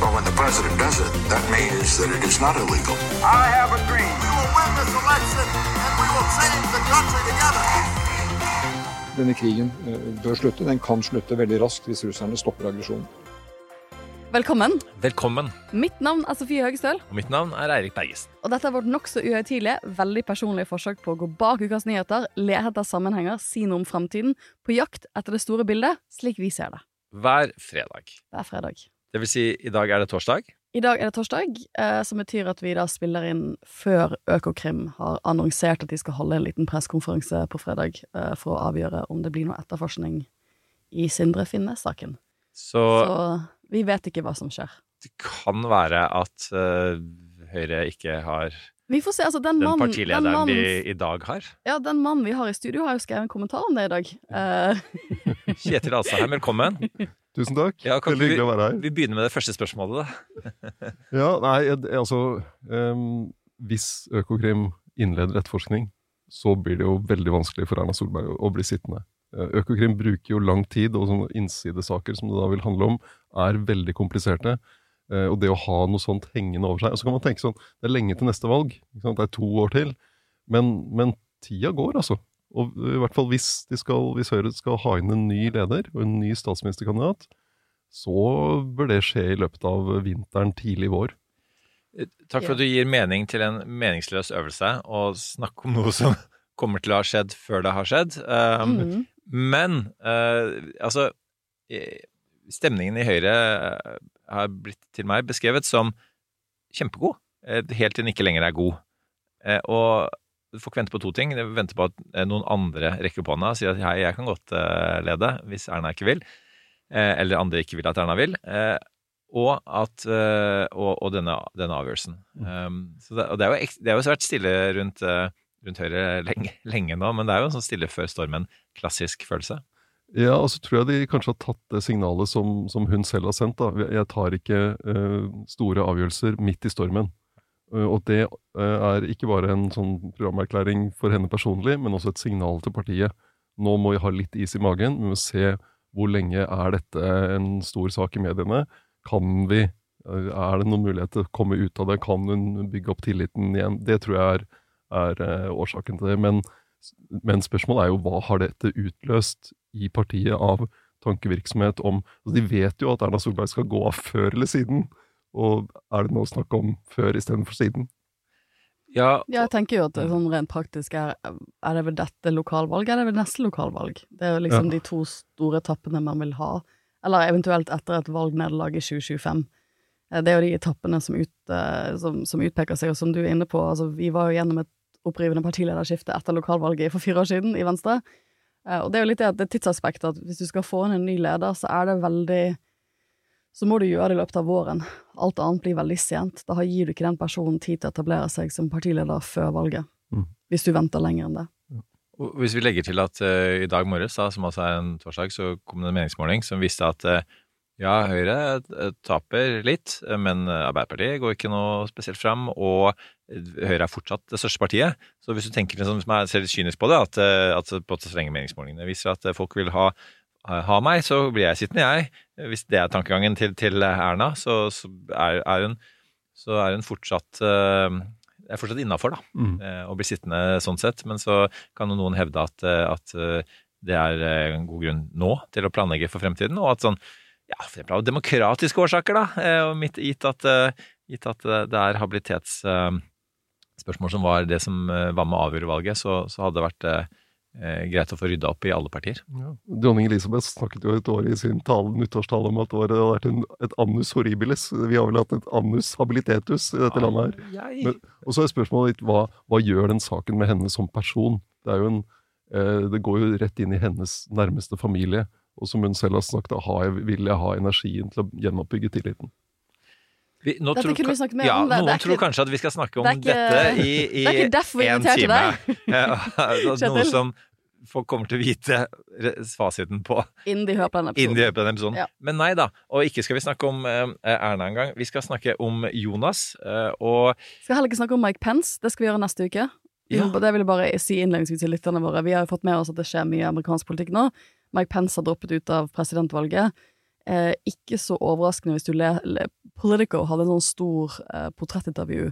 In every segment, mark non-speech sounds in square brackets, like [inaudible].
Well, when the president does it, that means that it is not illegal. I have a dream. We will win this election and we will change the country together. Denne krigen eh, bør slutte. Den kan slutte veldig raskt hvis russerne stopper aggresjonen. Velkommen. Velkommen. Mitt navn er Sofie Høgestøl, Og mitt navn er Eirik Bergesen. og dette er vårt nokså uhøytidelige, veldig personlige forsøk på å gå bak ukas nyheter, lete etter sammenhenger, si noe om fremtiden, på jakt etter det store bildet, slik vi ser det. Hver fredag. Det er fredag. Det vil si, i dag er det torsdag. I dag er det torsdag, eh, som betyr at vi da spiller inn før Økokrim har annonsert at de skal holde en liten pressekonferanse på fredag eh, for å avgjøre om det blir noe etterforskning i Sindre Finnes-saken. Så, Så vi vet ikke hva som skjer. det kan være at uh, Høyre ikke har Vi får se, altså den den mannen den partilederen mannen- de i dag har. Ja, den mannen vi har i studio, har jo skrevet en kommentar om det i dag. Uh. [laughs] [laughs] Kjetil Alstheim, velkommen. Tusen takk. Ja, Veldig hyggelig å være her. Vi begynner med det første spørsmålet, da. [laughs] Ja, nei, altså um, Hvis Økokrim innleder etterforskning, så blir det jo veldig vanskelig for Erna Solberg å, bli sittende. Eh, Økokrim bruker jo lang tid, og sånne innsidesaker som det da vil handle om, er veldig kompliserte. Eh, og det å ha noe sånt hengende over seg Og så kan man tenke sånn Det er lenge til neste valg. Det er to år til. Men, men tida går, altså. Og i hvert fall hvis, de skal, hvis Høyre skal ha inn en ny leder og en ny statsministerkandidat, så bør det skje i løpet av vinteren, tidlig vår. Eh, Takk for at du gir mening til en meningsløs øvelse, og snakke om noe som [laughs] kommer til å ha skjedd før det har skjedd. Um, mm. Men uh, altså Stemningen i Høyre eh, har blitt til meg beskrevet som kjempegod, helt til den ikke lenger er god. Og du får ikke vente på to ting. Du venter på at eh, noen andre rekker opp hånda og sier at hei, jeg kan godt eh, lede, hvis Erna ikke vil. Eh, eller andre ikke vil at Erna vil. Og, at, og, og denne, denne avgjørelsen. Mm. så det, og det, er jo, det er jo svært stille rundt, rundt Høyre lenge, lenge nå, men det er jo en sånn stille før stormen, klassisk følelse. Ja, og så tror jeg de kanskje har tatt det signalet som, som hun selv har sendt. da. Jeg tar ikke uh, store avgjørelser midt i stormen. Eh, og det eh, er ikke bare en sånn programerklæring for henne personlig, men også et signal til partiet. Nå må vi ha litt is i magen. Vi må se hvor lenge er dette en stor sak i mediene. Kan vi eh, Er det noen mulighet til å komme ut av det? Kan hun bygge opp tilliten igjen? Det tror jeg er, er årsaken til det. Men, men spørsmålet er jo hva har dette utløst i partiet av tankevirksomhet om altså De vet jo at Erna Solberg skal gå av før eller siden. Og er det nå snakk om før istedenfor siden? Ja, Ja, jeg tenker jo at det er sånn rent praktisk er Er det ved dette lokalvalg, eller er det ved neste lokalvalg? Det er jo liksom Ja. de to store etappene man vil ha. Eller eventuelt etter et valgnederlag i 2025. Eh, Det er jo de etappene som, ut, eh, som, som utpeker seg, og som du er inne på. Altså, vi var jo gjennom et opprivende partilederskifte etter lokalvalget for fire år siden i Venstre. Eh, Og det er jo litt det, det tidsaspektet at hvis du skal få inn en ny leder, så er det veldig så må du gjøre det i løpet av våren. Alt annet blir veldig sent. Da gir du ikke den personen tid til å etablere seg som partileder før valget. Mm. Hvis du venter lenger enn det. Hvis vi legger til at uh, i dag morges, da, som altså er en torsdag, så kom det en meningsmåling som viste at uh, ja, Høyre eh, taper litt, men Arbeiderpartiet går ikke noe spesielt fram, og Høyre er fortsatt det største partiet. Så hvis du tenker liksom, hvis man ser litt kynisk på det, at, at på så lenge meningsmålingene viser at folk vil ha, ha meg, så blir jeg sittende, jeg. Hvis det er tankegangen til, til Erna, så, så, er, er hun, så er hun fortsatt eh, er fortsatt innafor, da Mm. eh, å bli sittende sånn sett. Men så kan jo noen hevde at, eh, at eh, det er eh, en god grunn nå til å planlegge for fremtiden, og at sånn ja, for eksempel av demokratiske årsaker, da, eh, og mitt, gitt at, eh, gitt at eh, det er habilitetsspørsmål som var det som eh, var med å avgjøre valget, så, så hadde det vært eh, eh, greit å få rydda opp i alle partier. Ja. Dronning Elisabeth snakket jo et år i sin tale, nyttårstale om at det var- vært en, et annus horribilis. Vi har vel hatt et annus habilitetus i dette landet her. Men, og så er spørsmålet litt hva, hva gjør den saken med henne som person? Det, er jo en, eh, det går jo rett inn i hennes nærmeste familie. Og som hun selv har snakket om, har jeg, vil jeg ha energien til å gjenoppbygge tilliten. Vi, Dette tror, kunne vi snakket mer ja, om. Det- det Noen er tror ikke- kanskje at vi skal snakke om det ikke- dette i, i det er ikke derfor vi en time. deg. [laughs] Ja, Noe som folk kommer til å vite fasiten på Innen de hører på denne episoden. de på denne episoden. Ja. Men nei da. Og ikke skal vi snakke om uh, Erna engang. Vi skal snakke om Jonas. uh, og Skal heller ikke snakke om Mike Pence. Det skal vi gjøre neste uke. Ja. Det vil jeg bare si innledningsvis til lytterne våre. Vi har jo fått med oss at det skjer mye amerikansk politikk nå. Mike Pence har droppet ut av presidentvalget. Eh, ikke så overraskende hvis du le, le Politico hadde en sånn stor eh, portrettintervju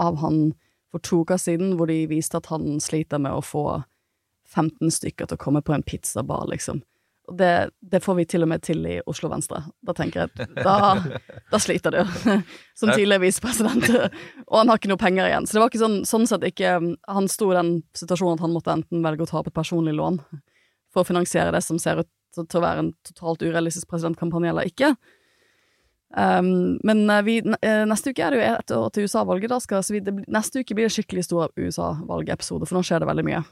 av han for to uker siden, hvor de viste at han sliter med å få 15 stykker til å komme på en pizzabar, liksom. Og det, det får vi til og med til i Oslo Venstre. Da tenker jeg at da, da sliter du, [laughs] som tidligere visepresident. Og han har ikke noe penger igjen. Så det var ikke sånn, sånn sett ikke Han sto i den situasjonen at han måtte enten velge å ta opp et personlig lån for å finansiere det som ser ut til å være en totalt urealistisk presidentkampanje, eller ikke. Um, men eh, vi, eh, neste uke er det jo ett år til USA-valget. Neste uke blir det skikkelig stor USA-valgepisode, for nå skjer det veldig mye.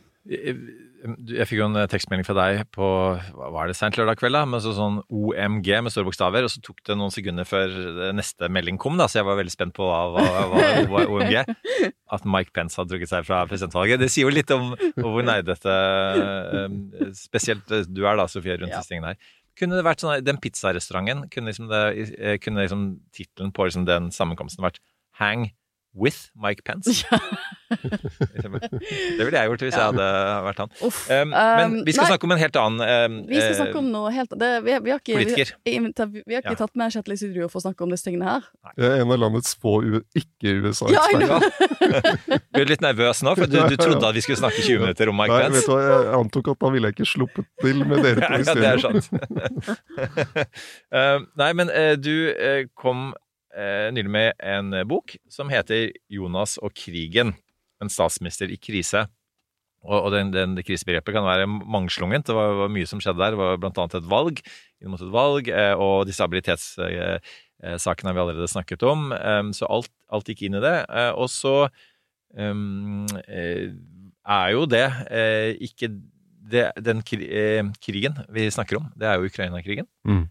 Jeg, fikk jo en eh, tekstmelding fra deg på hva var det, sent lørdag kveld, da, med så, sånn OMG med store bokstaver, og så tok det noen sekunder før eh, neste melding kom, da, så jeg var veldig spent på hva hva- hva var OMG. [laughs] At Mike Pence hadde trukket seg fra presidentvalget. Det sier jo litt om hvor nerdete spesielt eh, du er da, Sofie, rundt Ja. disse tingene her. Kunne det vært sånn, Den pizzarestauranten, kunne liksom, det, kunne liksom tittelen på liksom den sammenkomsten vært Hang with Mike Pence? [laughs] det ville jeg gjort hvis jeg hadde vært han. Uff. Um, men vi skal nei. snakke om en helt annen um, Vi skal eh, snakke om noe helt annet. vi, vi har ikke, Politiker. Vi, vi har ikke Ja. tatt med Kjetil i studio for å snakke om disse tingene her. Jeg er en av landets få Ja, ikke-USA-eksperter. [laughs] Du er litt nervøs nå, for du, du trodde at vi skulle snakke 20 minutter om Mike Nei, vet Pence. du hva, jeg antok at da ville jeg ikke sluppet til med dere to i [laughs] Ja, det er sant. Uh, nei, men uh, du uh, kom uh, nylig med en bok som heter 'Jonas og krigen'. En statsminister i krise. Og, og den, den, det krisebegrepet kan være mangslungent. Det var, var mye som skjedde der. Det var blant annet et valg, inn mot et valg, eh, og disse habilitetssakene har vi allerede snakket om. Så alt, alt gikk inn i det. Eh, og så eh, er jo det eh, ikke det, den eh, krigen vi snakker om, det er jo Ukraina-krigen. Mm.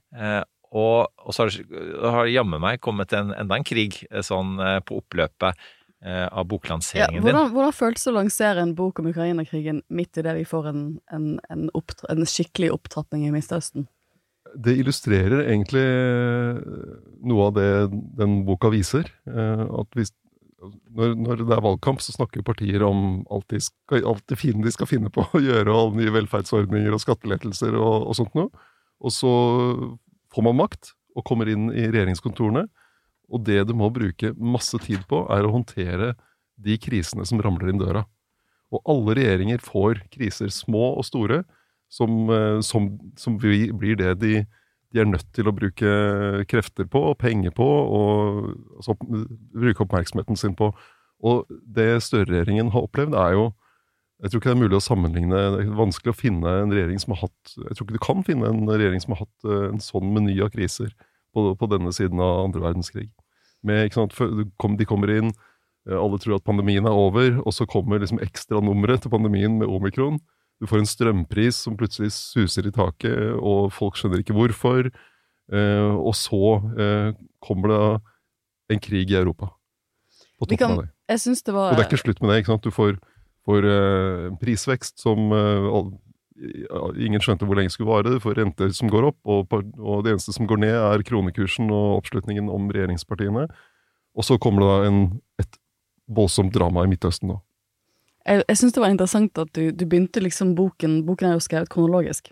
Eh, og, og så har det har jammen meg kommet en, enda en krig eh, sånn eh, på oppløpet eh, av Ja, boklanseringen din. hvordan, hvordan føltes det å lansere en bok om Ukraina-krigen midt i det vi får en, en, en, opptra en skikkelig opptrapping i Midtøsten? Det illustrerer egentlig noe av det den boka viser. eh, At hvis, når, når det er valgkamp, så snakker partier om alt, de skal, alt det fine de skal finne på å [laughs] gjøre, og alle nye velferdsordninger og skattelettelser og, og sånt noe. Og så får man makt og kommer inn i regjeringskontorene. Og det du må bruke masse tid på, er å håndtere de krisene som ramler inn døra. Og alle regjeringer får kriser, små og store, som, eh, som, som blir det de, de er nødt til å bruke krefter på og penger på, og altså, bruke oppmerksomheten sin på. Og det Støre-regjeringen har opplevd, er jo Jeg tror ikke det er mulig å sammenligne Det er vanskelig å finne en regjering som har hatt Jeg tror ikke du kan finne en regjering som har hatt eh, en sånn meny av kriser på, på denne siden av andre verdenskrig. Med, sant, De kommer inn, eh, alle tror at pandemien er over, og så kommer liksom ekstranummeret til pandemien med omikron. Du får en strømpris som plutselig suser i taket, og folk skjønner ikke hvorfor. Eh, og så kommer det en krig i Europa. På toppen kan- av det. Jeg det var Og det er ikke slutt med det. ikke sant? Du får, får eh, prisvekst som eh, ingen skjønte hvor lenge skulle vare. for renter som går opp, og, og det eneste som går ned, er kronekursen og oppslutningen om regjeringspartiene. Og så kommer det da en, et voldsomt drama i Midtøsten nå. Jeg, jeg syns det var interessant at du, du begynte liksom boken Boken er jo skrevet kronologisk.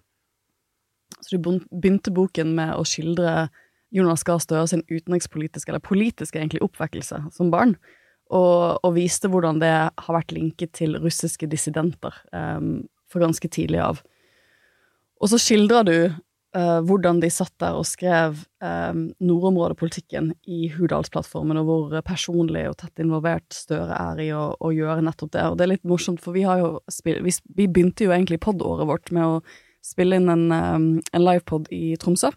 Så du begynte boken med å skildre Jonas Gahr Støre sin utenrikspolitiske, eller politiske egentlig, oppvekkelse som barn. Og, og viste hvordan det har vært linket til russiske dissidenter um, for ganske tidlig av. Og så skildrer du uh, hvordan de satt der og skrev um, nordområdepolitikken i Hurdalsplattformen, og hvor personlig og tett involvert Støre er i å, å gjøre nettopp det. Og det er litt morsomt, for vi jo vi, vi begynte jo egentlig pod-året vårt med å spille inn en, um, en livepod i Tromsø.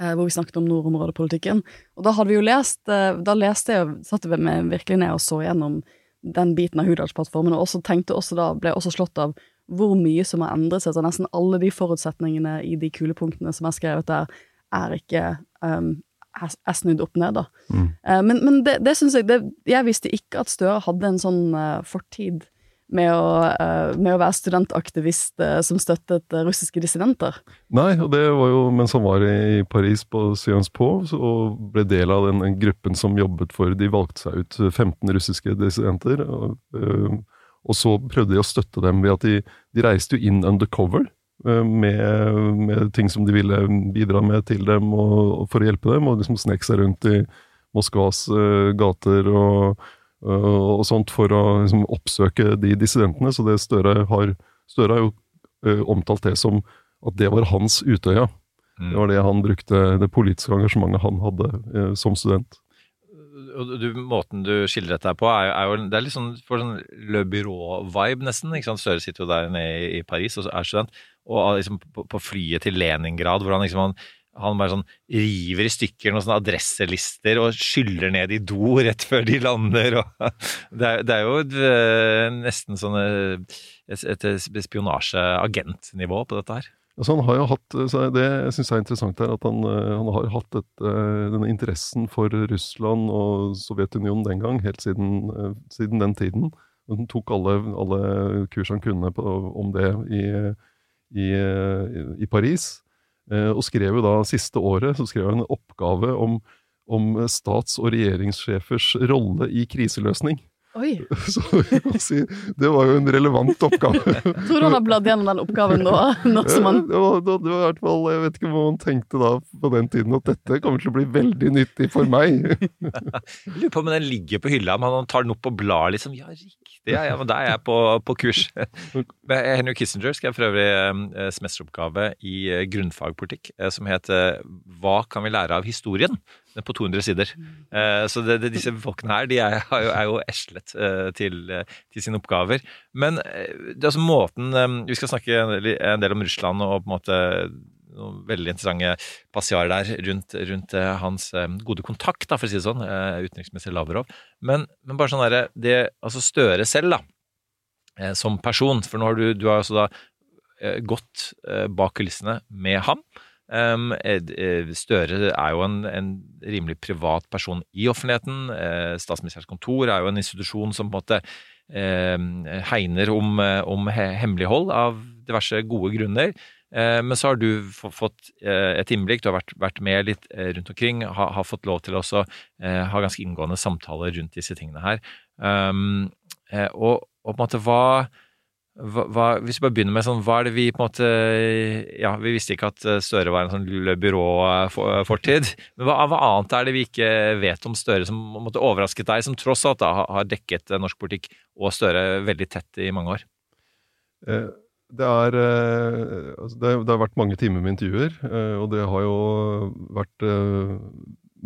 Eh, Hvor vi snakket om nordområdepolitikken. Og da hadde vi jo lest eh, Da leste jeg, satte vi meg virkelig ned og så gjennom den biten av Hurdalsplattformen, og også tenkte også da, ble også slått av hvor mye som har endret seg. Så nesten alle de forutsetningene i de kulepunktene som er skrevet der, er ikke um, er, er snudd opp ned, da. Mm. Eh, men men det, det syns jeg det, Jeg visste ikke at Støre hadde en sånn uh, fortid med å, eh, med å være studentaktivist eh, som støttet eh, russiske dissidenter. Nei, og det var jo mens han var i Paris på Sciences Po og ble del av den, gruppen som jobbet for De valgte seg ut 15 russiske dissidenter. Og, og så prøvde de å støtte dem ved at de, de reiste jo inn undercover. Med, med ting som de ville bidra med til dem og, og for å hjelpe dem, og liksom snek seg rundt i Moskvas gater og, og, og sånt for å liksom, oppsøke de dissidentene. Så det Støre har Støre har jo øh, omtalt det som at det var hans Utøya. Mm. Det var det han brukte, det politiske engasjementet han hadde eh, som student. Du, måten du skildrer dette på, er er jo det er litt sånn for sånn Le Bureau-vibe, nesten. ikke sant? Støre sitter jo der nede i, i Paris og er student, og liksom på, på flyet til Leningrad, hvor han liksom han, han bare sånn river i stykker noen sånne adresselister og skyller ned i do rett før de lander. [laughs] Det, er, det er jo eh, nesten sånn eh, et, et spionasjeagentnivå på dette her. Altså han har jo hatt, så Det jeg er interessant, her, at han, eh, han har hatt et, eh, denne interessen for Russland og Sovjetunionen den gang, helt siden, eh, siden den tiden. Han tok alle, alle kurs han kunne på, om det i, i, i Paris. Eh, Og skrev jo da siste året så skrev han en oppgave om, om stats- og regjeringssjefers rolle i kriseløsning. Oi! [laughs] Så jeg kan si, det var jo en relevant oppgave. Tror du han har bladd gjennom den oppgaven nå? [laughs] nå som han... Ja, det, var, det var i hvert fall, Jeg vet ikke hva han tenkte da på den tiden, at dette kommer til å bli veldig nyttig for meg. [laughs] Jeg lurer på om den ligger på hylla, men han tar den opp og blar liksom. Ja, riktig, ja, ja, men da er jeg på, på kurs. [laughs] Men Henry Kissinger skrev for øvrig eh, semesteroppgave i eh, grunnfagpolitikk eh, som het eh, Hva kan vi lære av historien? På 200 sider. Eh, så det, det, disse folkene her de er, jo, er jo eslet eh, til, eh, til sine oppgaver. Men eh, det er altså måten eh, Vi skal snakke en del om Russland og på en måte noen veldig interessante passiarer der rundt, rundt eh, hans eh, gode kontakt, da, for å si det sånn, eh, utenriksminister Lavrov. Men, men bare sånn derre det, Altså Støre selv, da, som person, for nå har du, du har altså da gått bak kulissene med ham. Um, eh, Støre er jo en, en rimelig privat person i offentligheten. Statsministerens kontor er jo en institusjon som på en måte eh, hegner om, om he hemmelighold av diverse gode grunner. Eh, Men så har du fått eh, et innblikk, du har vært, vært med litt eh, rundt omkring, har, har fått lov til å ha ganske inngående samtaler rundt disse tingene her. Um, og, og på en måte hva, hva, Hvis vi bare begynner med sånn, hva er det vi på en måte Ja, vi visste ikke at Støre var en sånn lille Byrå-fortid, men hva, hva annet er det vi ikke vet om Støre som måte overrasket deg, som tross alt da har- dekket norsk politikk og Støre veldig tett i mange år? Eh, Det, er, eh, altså det, har vært mange timer med intervjuer, eh, og det har jo vært eh,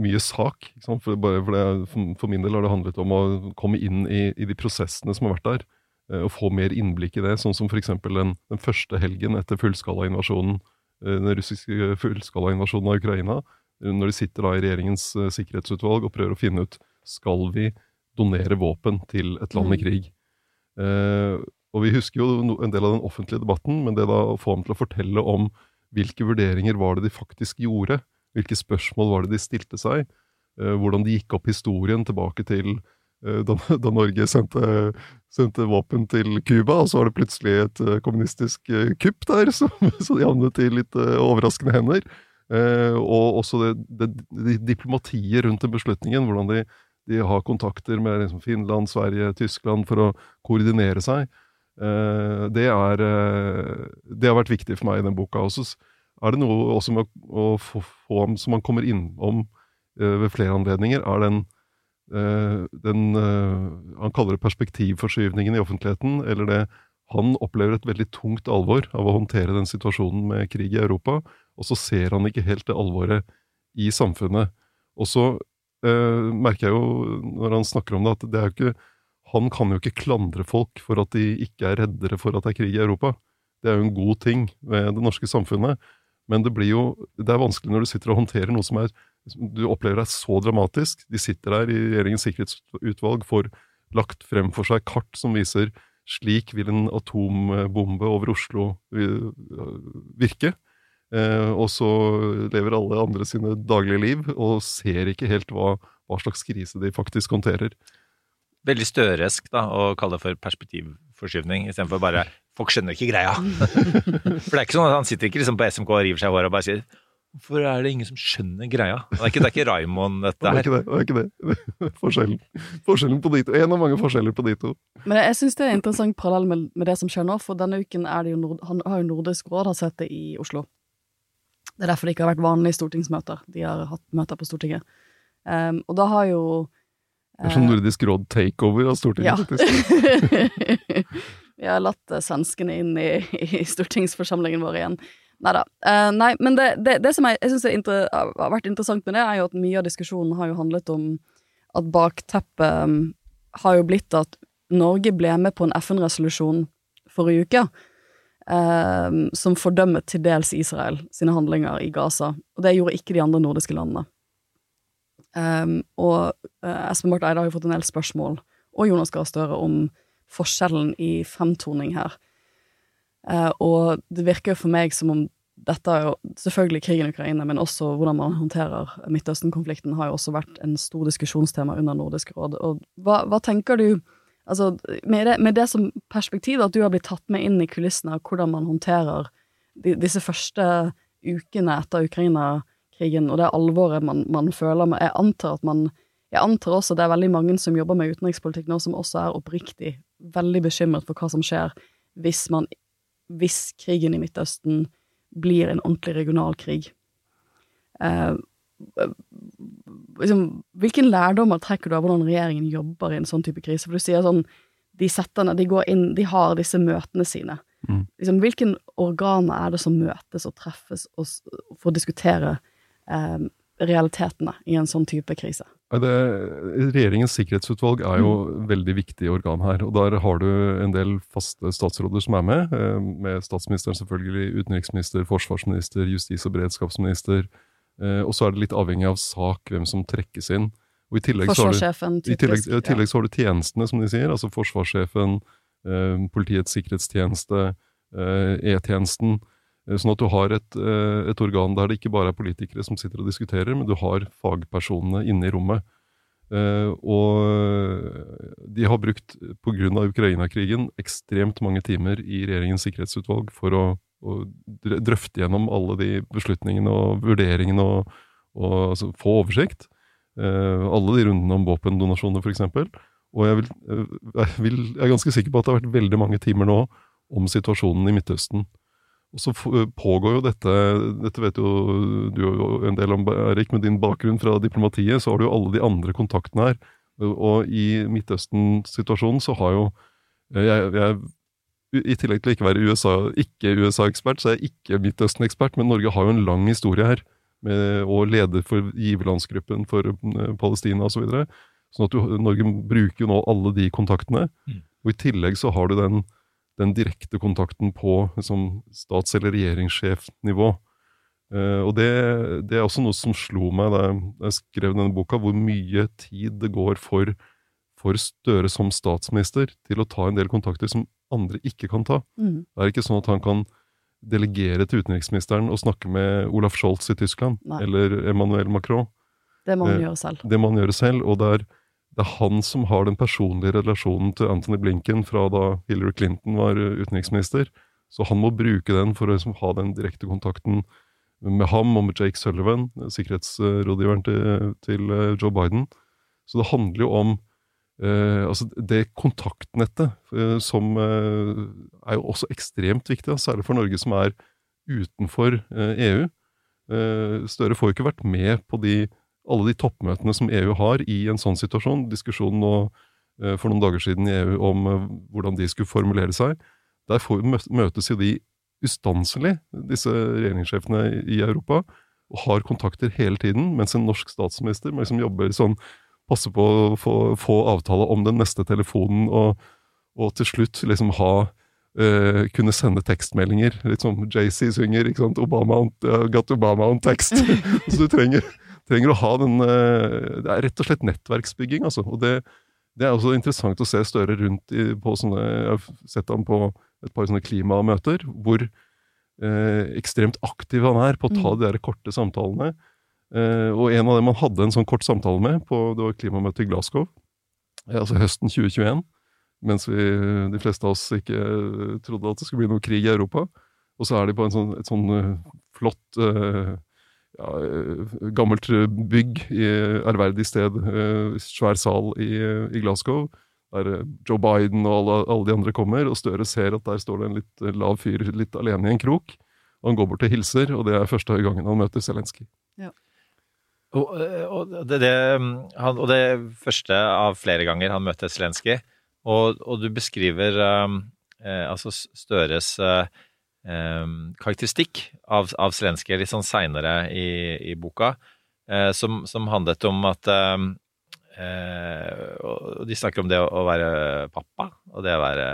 mye sak. For, bare, for, det, for, min del har det handlet om å komme inn i, i de prosessene som har vært der, og få mer innblikk i det. Sånn som f.eks. Den, den første helgen etter fullskalainvasjonen, den russiske fullskalainvasjonen av Ukraina. Når de sitter da i regjeringens sikkerhetsutvalg og prøver å finne ut skal vi donere våpen til et land i Mm. krig. Og vi husker jo en del av den offentlige debatten, men det da å få ham til å fortelle om hvilke vurderinger var det de faktisk gjorde, hvilke spørsmål var det de stilte seg, eh, hvordan de gikk opp historien tilbake til eh, da, [laughs] da Norge sendte, sendte våpen til Cuba, og så var det plutselig et eh, kommunistisk kupp der, [laughs] som, som havnet i litt overraskende hender. Eh, og også det, det, det diplomatiet rundt den beslutningen, hvordan de, de har kontakter med liksom, Finland, Sverige, Tyskland for å koordinere seg. Eh, det, er, eh, det har vært viktig for meg i den boka. Og så er det noe også med å, få, få som man kommer innom eh, ved flere anledninger, er den, den Han kaller det perspektivforskyvningen i offentligheten, eller det Han opplever et veldig tungt alvor av å håndtere den situasjonen med krig i Europa, og så ser han ikke helt det alvoret i samfunnet. Og så eh, merker jeg jo, når han snakker om det, at det er jo ikke han kan jo ikke klandre folk for at de ikke er reddere for at det er krig i Europa. Det er jo en god ting ved det norske samfunnet. Men det blir jo det er vanskelig når du sitter og håndterer noe som er, du opplever er så dramatisk. De sitter der i regjeringens sikkerhetsutvalg, får lagt frem for seg kart som viser slik vil en atombombe over Oslo eh, virke. Eh, og så lever alle andre sine daglige liv, og ser ikke helt hva, hva slags krise de faktisk håndterer. Veldig støresk da, å kalle det for perspektivforskyvning, istedenfor bare 'folk skjønner ikke greia'. [laughs] for det er ikke sånn at han sitter ikke liksom på SMK og river seg i håret og bare sier 'hvorfor er det ingen som skjønner greia'? Det er ikke, det er ikke Raymond, dette Det er her. ikke det. det, er ikke det. [laughs] Forskjellen, forskjellen på de to. En av mange forskjeller på de to. Men jeg syns det er en interessant parallell med, med det som skjer nå, for denne uken er det jo Nord, han har jo Nordisk råd har sett det i Oslo. Det er derfor det ikke har vært vanlige stortingsmøter. De har hatt møter på Stortinget. Um, og da har jo Det er sånn Nordisk råd takeover av Stortinget, Ja. faktisk. [laughs] Vi har latt eh, svenskene inn i, i stortingsforsamlingen vår igjen. Neida. Uh, nei, men det, det, det som jeg, jeg synes er har vært interessant med det, er jo at mye av diskusjonen har jo handlet om at bakteppet um, har jo blitt at Norge ble med på en FN-resolusjon forrige uke uh, som fordømmet til dels Israel sine handlinger i Gaza. Og det gjorde ikke de andre nordiske landene. Um, og uh, Espen Barth Eide har jo fått en del spørsmål, og Jonas Gahr Støre, om forskjellen i fremtoning her. Uh, og det virker jo for meg som om dette er jo selvfølgelig krigen i Ukraina, men også hvordan man håndterer Midtøsten-konflikten har jo også vært en stor diskusjonstema under Nordisk råd. Og hva, hva tenker du, altså med det, med det som perspektiv, at du har blitt tatt med inn i kulissene av hvordan man håndterer de, disse første ukene etter Ukraina-krigen, og det alvoret man, man føler Jeg antar man jeg antar også det er veldig mange som jobber med utenrikspolitikk nå, som også er oppriktig veldig bekymret for hva som skjer hvis man hvis krigen i Midtøsten blir en ordentlig regional krig. Eh, liksom, hvilken lærdommer trekker du av hvordan regjeringen jobber i en sånn type krise? For du sier sånn, de setterne, de går inn, de har disse møtene sine. Mm. Liksom, hvilke organer er det som møtes og treffes og, for å diskutere eh, realitetene i en sånn type krise? Det, regjeringens sikkerhetsutvalg er jo veldig viktig organ her. og Der har du en del faste statsråder som er med. eh, Med statsministeren selvfølgelig, utenriksminister, forsvarsminister, justis- og beredskapsminister. eh, Og så er det litt avhengig av sak hvem som trekkes inn. Og i tillegg, så har, du, i tillegg, i tillegg så har du tjenestene, som de sier. Altså forsvarssjefen, eh, Politiets sikkerhetstjeneste, eh, E-tjenesten. Eh, Sånn at du har et, eh, et organ der det ikke bare er politikere som sitter og diskuterer, men du har fagpersonene inne i rommet. Eh, og de har brukt, pga. Ukraina-krigen, ekstremt mange timer i regjeringens sikkerhetsutvalg for å, å drøfte gjennom alle de beslutningene og vurderingene og, og altså, få oversikt. Alle de rundene om våpendonasjoner, f.eks. Og jeg, vil, jeg, vil, jeg er ganske sikker på at det har vært veldig mange timer nå om situasjonen i Midtøsten. Og så pågår jo dette Dette vet jo du jo en del om, Erik, med din bakgrunn fra diplomatiet, så har du jo alle de andre kontaktene her. Og i Midtøsten-situasjonen så har jo eh, jeg, jeg, I tillegg til å ikke være USA, ikke USA-ekspert, så er jeg ikke Midtøsten-ekspert, men Norge har jo en lang historie her. Med, og leder for giverlandsgruppen for eh, Palestina osv. Så videre. sånn at du, Norge bruker jo nå alle de kontaktene. Og i tillegg så har du den den direkte kontakten på liksom, stats- eller regjeringssjefnivå. Eh, og det, det er også noe som slo meg da jeg, da jeg skrev denne boka, hvor mye tid det går for, for Støre som statsminister til å ta en del kontakter som andre ikke kan ta. Mm. Det er ikke sånn at han kan delegere til utenriksministeren og snakke med Olaf Scholz i Tyskland, Nei. eller Emmanuel Macron. Det må man Eh, gjøre selv. Det må han gjøre selv, og det er, det er han som har den personlige relasjonen til Anthony Blinken fra da Hillary Clinton var eh, utenriksminister. Så han må bruke den for å liksom ha den direkte kontakten med ham og med Jake Sullivan, eh, sikkerhetsrådgiveren til, til eh, Joe Biden. Så det handler jo om eh, altså det kontaktnettet eh, som eh, er jo også ekstremt viktig, da, særlig for Norge som er utenfor EU. Eh, Støre får jo ikke vært med på de alle de toppmøtene som EU har i en sånn situasjon. Diskusjonen nå eh, for noen dager siden i EU om eh, hvordan de skulle formulere seg. Der møtes jo de ustanselig, disse regjeringssjefene i Europa, og har kontakter hele tiden, mens en norsk statsminister liksom jobber sånn Passe på å få, få avtale om den neste telefonen, og, og til slutt liksom ha Uh, kunne sende tekstmeldinger. Litt som JC synger, ikke sant? Obama on, uh, got Obama on text. [laughs] Så du trenger, trenger å ha den eh, Det er rett og slett nettverksbygging, altså. Og det, det er også interessant å se Støre rundt i, på sånne Jeg har sett ham på et par sånne klimamøter, hvor eh, ekstremt aktiv han er på å ta Mm. de der korte samtalene. Eh, og en av dem han hadde en sånn kort samtale med, på, det var klimamøtet i Glasgow, eh, altså høsten 2021, mens vi, de fleste av oss ikke eh, trodde at det skulle bli noe krig i Europa. Og så er de på en sånn, et sånn eh, flott eh, ja, eh, gammelt bygg i ærverdig sted, eh, svær sal i, i Glasgow, der eh, Joe Biden og alle, alle de andre kommer, og Støre ser at der står det en litt eh, lav fyr litt alene i en krok. Og han går bort og hilser, og det er første gangen han møter Zelenskyj. Og, og, det, det, han, og det første av flere ganger han møter Zelenskyj. Og, og du beskriver um, eh, altså Støres eh, karakteristikk av, av Zelenskyj litt sånn seinere i, i boka, eh, som, som handlet om at eh, De snakker om det å, være pappa, og det å være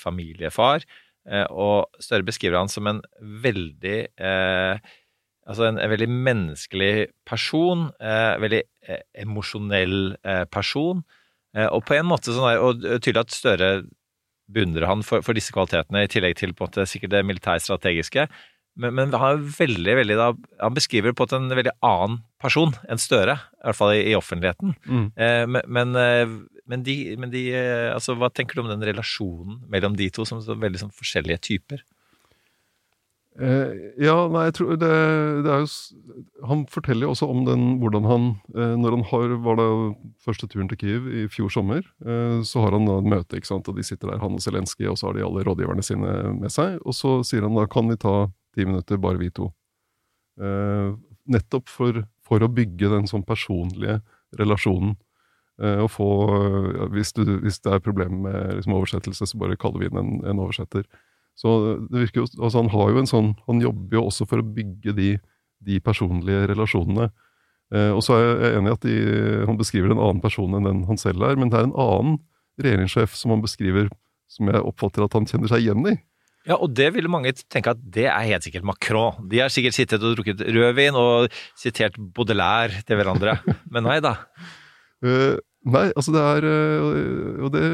familiefar. Eh, og Støre beskriver han som en veldig eh, Altså en, en veldig menneskelig person, eh, veldig eh, emosjonell eh, person. Eh, og på en måte sånn der, og tydelig at Støre beundrer han for, for disse kvalitetene, i tillegg til på en måte sikkert det militærstrategiske. Men, men han, er veldig, veldig, han beskriver på en veldig annen person enn Støre, i hvert fall i, i offentligheten. Mm. Eh, men, men, eh, de, men de eh, altså, Hva tenker du om den relasjonen mellom de to, som så veldig sånn forskjellige typer? Eh, ja, nei, jeg tror det, det er jo Han forteller jo også om den, hvordan han eh, Når han har, var det første turen til Kyiv i fjor sommer, eh, så har han da et møte, ikke sant, og de sitter der, han og Zelenskyj, og så har de alle rådgiverne sine med seg, og så sier han da kan vi ta ti minutter, bare vi to. Eh, nettopp for, for å bygge den sånn personlige relasjonen. Eh, og få hvis, du, hvis det er problemer med liksom, oversettelse, så bare kaller vi inn en, en oversetter. Så det virker jo, altså han har jo en sånn, han jobber jo også for å bygge de, de personlige relasjonene. Eh, og så er jeg enig i at de, han beskriver en annen person enn den han selv er, men det er en annen regjeringssjef som han beskriver, som jeg oppfatter at han kjenner seg igjen i. Ja, og det ville mange tenke at det er helt sikkert Macron. De har sikkert sittet og drukket rødvin og sitert Baudelaire til hverandre. [laughs] Men nei da. Nei, altså det er eh, og, det,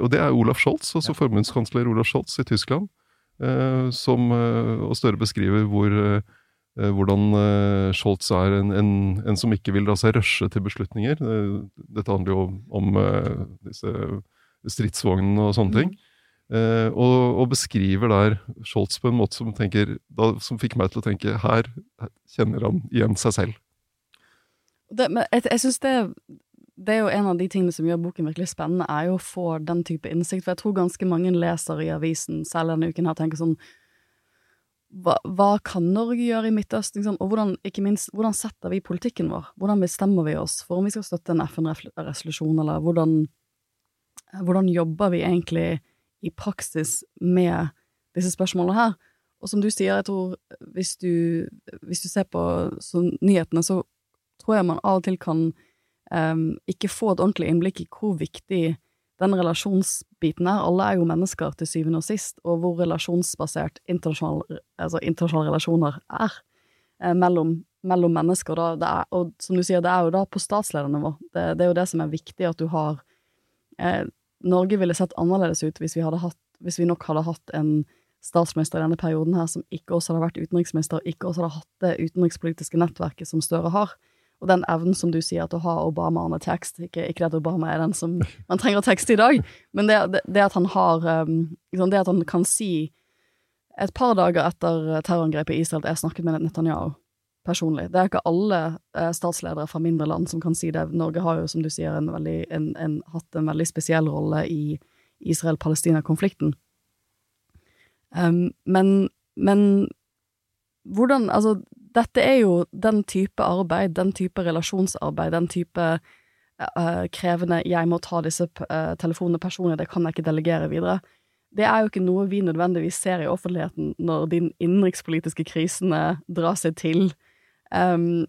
og det er Olaf Scholz, altså forbundskansler Olaf Scholz i Tyskland, eh, som eh, og Støre beskriver hvor, hvordan Scholz er en, en, en som ikke vil la seg rushe til beslutninger. Dette handler jo om, om disse stridsvognene og sånne ting. Eh, og, og beskriver der Scholz på en måte som, tenker, da, som fikk meg til å tenke her kjenner han igjen seg selv. Det, men jeg, jeg synes det, det er jo en av de tingene som gjør boken virkelig spennende, er jo å få den type innsikt. For jeg tror ganske mange leser i avisen, selv denne uken her, tenker sånn hva, hva kan Norge gjøre i Midtøsten? Liksom? Og hvordan, ikke minst, hvordan setter vi politikken vår? Hvordan bestemmer vi oss for om vi skal støtte en FN-resolusjon, eller hvordan, hvordan jobber vi egentlig i praksis med disse spørsmålene her? Og som du sier, jeg tror hvis du, hvis du ser på så, nyhetene, så tror jeg man av og til kan um, ikke få et ordentlig innblikk i hvor viktig den relasjonsbiten er. Alle er jo mennesker til syvende og sist, og hvor relasjonsbasert internasjonale, altså internasjonale relasjoner er eh, mellom, mellom mennesker. Da, er, og som du sier, det er jo da på statsledernivå. Det, det er jo det som er viktig, at du har eh, Norge ville sett annerledes ut hvis vi, hatt, hvis vi nok hadde hatt en statsminister i denne perioden her som ikke også hadde vært utenriksminister, ikke også hadde hatt det utenrikspolitiske nettverket som Støre har. Og den evnen som du sier, at å ha Obama under tekst ikke, ikke at Obama er den som man trenger tekst i dag, men det, det, det at han har liksom Det at han kan si Et par dager etter terrorangrepet i Israel at jeg snakket med Netanyahu personlig. Det er ikke alle eh, statsledere fra mindre land som kan si det. Norge har jo, som du sier, en veldig, en, en, hatt en veldig spesiell rolle i Israel-Palestina-konflikten. Um, men, men hvordan Altså, dette er jo den type arbeid, den type relasjonsarbeid, den type uh, krevende 'jeg må ta disse uh, telefonene personlig, det kan jeg ikke delegere videre'. Det er jo ikke noe vi nødvendigvis ser i offentligheten når de innenrikspolitiske krisene drar seg til. Um,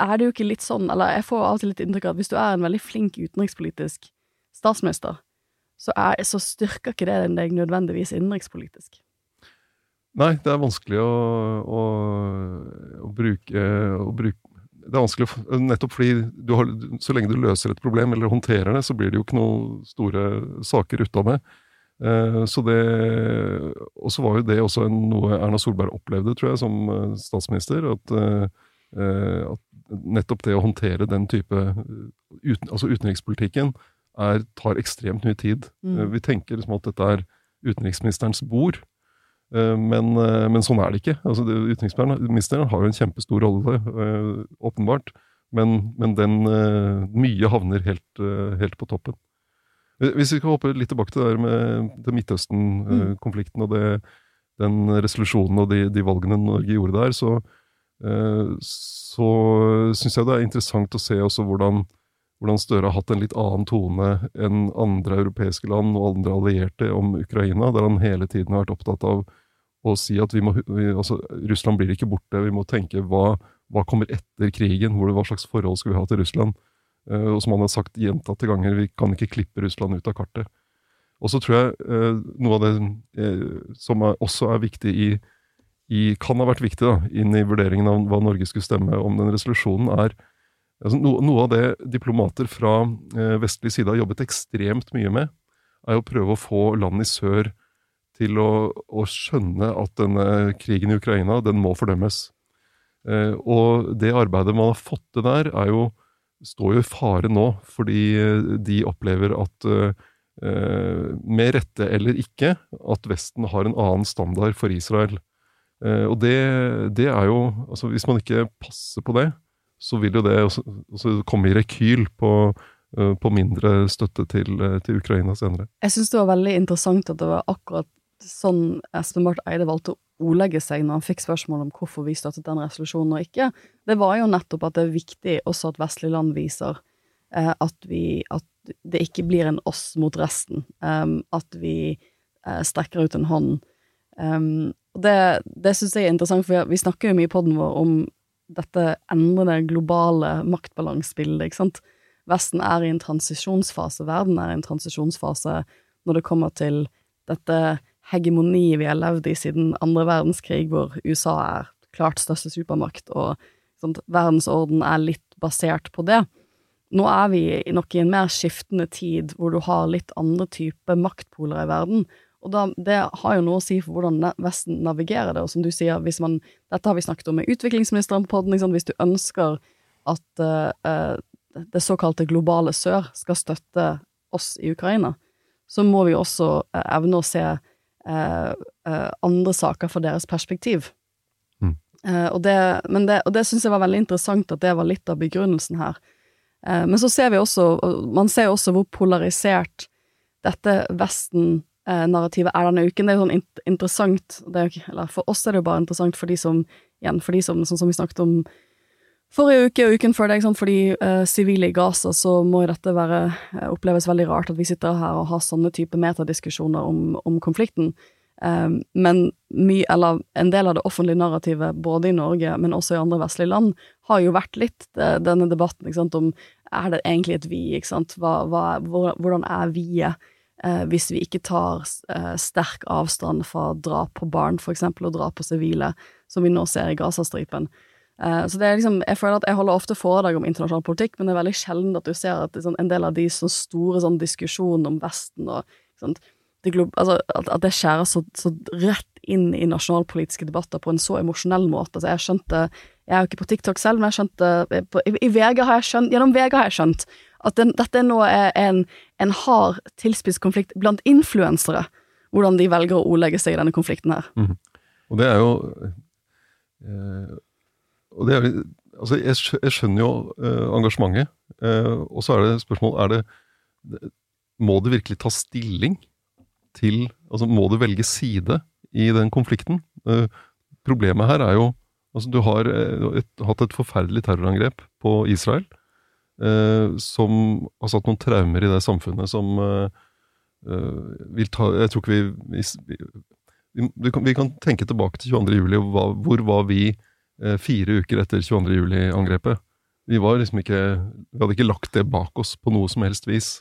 er det jo ikke litt sånn, eller jeg får av og til litt inntrykk av at hvis du er en veldig flink utenrikspolitisk statsminister, så, er, så styrker ikke det deg nødvendigvis innenrikspolitisk. Nei, det er vanskelig å, å, å, bruke, å bruke, Det er vanskelig nettopp fordi har, så lenge du løser et problem eller håndterer det, så blir det jo ikke noen store saker ut av det. Eh, så det, og så var jo det også noe Erna Solberg opplevde, tror jeg, som eh, statsminister. At, eh, eh, at nettopp det å håndtere den type eh, uten, Altså utenrikspolitikken er, tar ekstremt mye tid. Mm. Eh, Vi tenker liksom at dette er utenriksministerens bord. Eh, Men, eh, men sånn er det ikke. Altså, utenriksministeren har jo en kjempestor rolle, eh, åpenbart. Men, men den, mye havner helt, helt på toppen. Hvis vi skal hoppe litt tilbake til det der med til Midtøsten-konflikten og det, den resolusjonen og de, de valgene Norge gjorde der, så, så syns jeg det er interessant å se også hvordan, hvordan Støre har hatt en litt annen tone enn andre europeiske land og andre allierte om Ukraina, der han hele tiden har vært opptatt av å si at vi må, vi, altså, Russland blir ikke borte, vi må tenke hva, hva kommer etter krigen, hvor, hva slags forhold skal vi ha til Russland? Uh, og som han har sagt gjentatte ganger, vi kan ikke klippe Russland ut av kartet. Og så tror jeg uh, noe av det uh, som er, også er viktig i, i Kan ha vært viktig da, inn i vurderingen av hva Norge skulle stemme om den resolusjonen, er altså, no, Noe av det diplomater fra vestlig side har jobbet ekstremt mye med, er å prøve å få land i sør til å, å skjønne at denne krigen i Ukraina, den må fordømmes. Eh, og det arbeidet man har fått til der, er jo, står jo i fare nå, fordi eh, de opplever at eh, eh, med rette eller ikke, at Vesten har en annen standard for Israel. Eh, og det, det er jo altså Hvis man ikke passer på det, så vil jo det også, også komme i rekyl på, eh, på mindre støtte til, til Ukraina senere. Jeg syns det var veldig interessant at det var akkurat sånn Espen Barth Eide valgte å ordlegge seg når han fikk spørsmål om hvorfor vi støttet den resolusjonen og ikke. Det var jo nettopp at det er viktig også at vestlige land viser eh, at, vi, at det ikke blir en oss mot resten. Um, at vi eh, strekker ut en hånd. Um, det det syns jeg er interessant, for vi, vi snakker jo mye i poden vår om dette endrede globale maktbalansebildet, ikke sant. Vesten er i en transisjonsfase, verden er i en transisjonsfase når det kommer til dette hegemoniet vi har levd i siden andre verdenskrig, hvor USA er klart største supermakt, og sånt, verdensorden er litt basert på det. Nå er vi nok i en mer skiftende tid, hvor du har litt andre typer maktpoler i verden, og da, det har jo noe å si for hvordan Vesten navigerer det, og som du sier, hvis man, dette har vi snakket om med utviklingsministeren på podden, Liksom, hvis du ønsker at uh, det såkalte globale sør skal støtte oss i Ukraina, så må vi også eh, evne å se eh, eh, andre saker fra deres perspektiv. Mm. Eh, og det, men det, og det syns jeg var veldig interessant at det var litt av begrunnelsen her. Eh, men så ser vi også, man ser også hvor polarisert dette Vesten-narrativet er denne uken. Det er jo sånn interessant, det er, eller for oss er det jo bare interessant for de som, igjen, for de som, sånn som vi snakket om Forrige uke og uken før det, sant? for de eh, sivile i Gaza, så må dette være, eh, oppleves veldig rart at vi sitter her og har sånne type metadiskusjoner om, om konflikten. Um, men mye, eller en del av det offentlige narrativet, både i Norge, men også i andre vestlige land, har jo vært litt uh, denne debatten sant, om er det egentlig et vi, ikke sant, hva, hva, hvordan er vi-et? Uh, hvis vi ikke tar uh, sterk avstand fra drap på barn, for eksempel, og drap på sivile, som vi nå ser i Gazastripen. Eh, så det er liksom, jeg føler at jeg holder ofte foredrag om internasjonal politikk, men det er veldig sjelden at du ser at sånn, en del av de sånn store sånn, diskusjonene om Vesten og sånn, det altså, at, at det skjærer så, så rett inn i nasjonalpolitiske debatter på en så emosjonell måte. Altså, jeg skjønte, jeg er jo ikke på TikTok selv, men jeg skjønte, på, i, i VG har jeg skjønt, gjennom VG har jeg skjønt at den, dette nå er en, en hard tilspisset konflikt blant influensere, hvordan de velger å ordlegge seg i denne konflikten her. Og det er jo eh, og det er, altså jeg, jeg skjønner jo eh, engasjementet, eh, og så er det spørsmål er det, det- Må det virkelig ta stilling til altså Må du velge side i den konflikten? Eh, problemet her er jo altså Du har et, hatt et forferdelig terrorangrep på Israel, som har satt noen traumer i det samfunnet som vil ta Jeg tror ikke vi, vi, vi, vi, kan, vi kan tenke tilbake til 22. juli, hvor var vi fire uker etter 22. juli-angrepet? Vi var liksom Vi hadde ikke lagt det bak oss på noe som helst vis.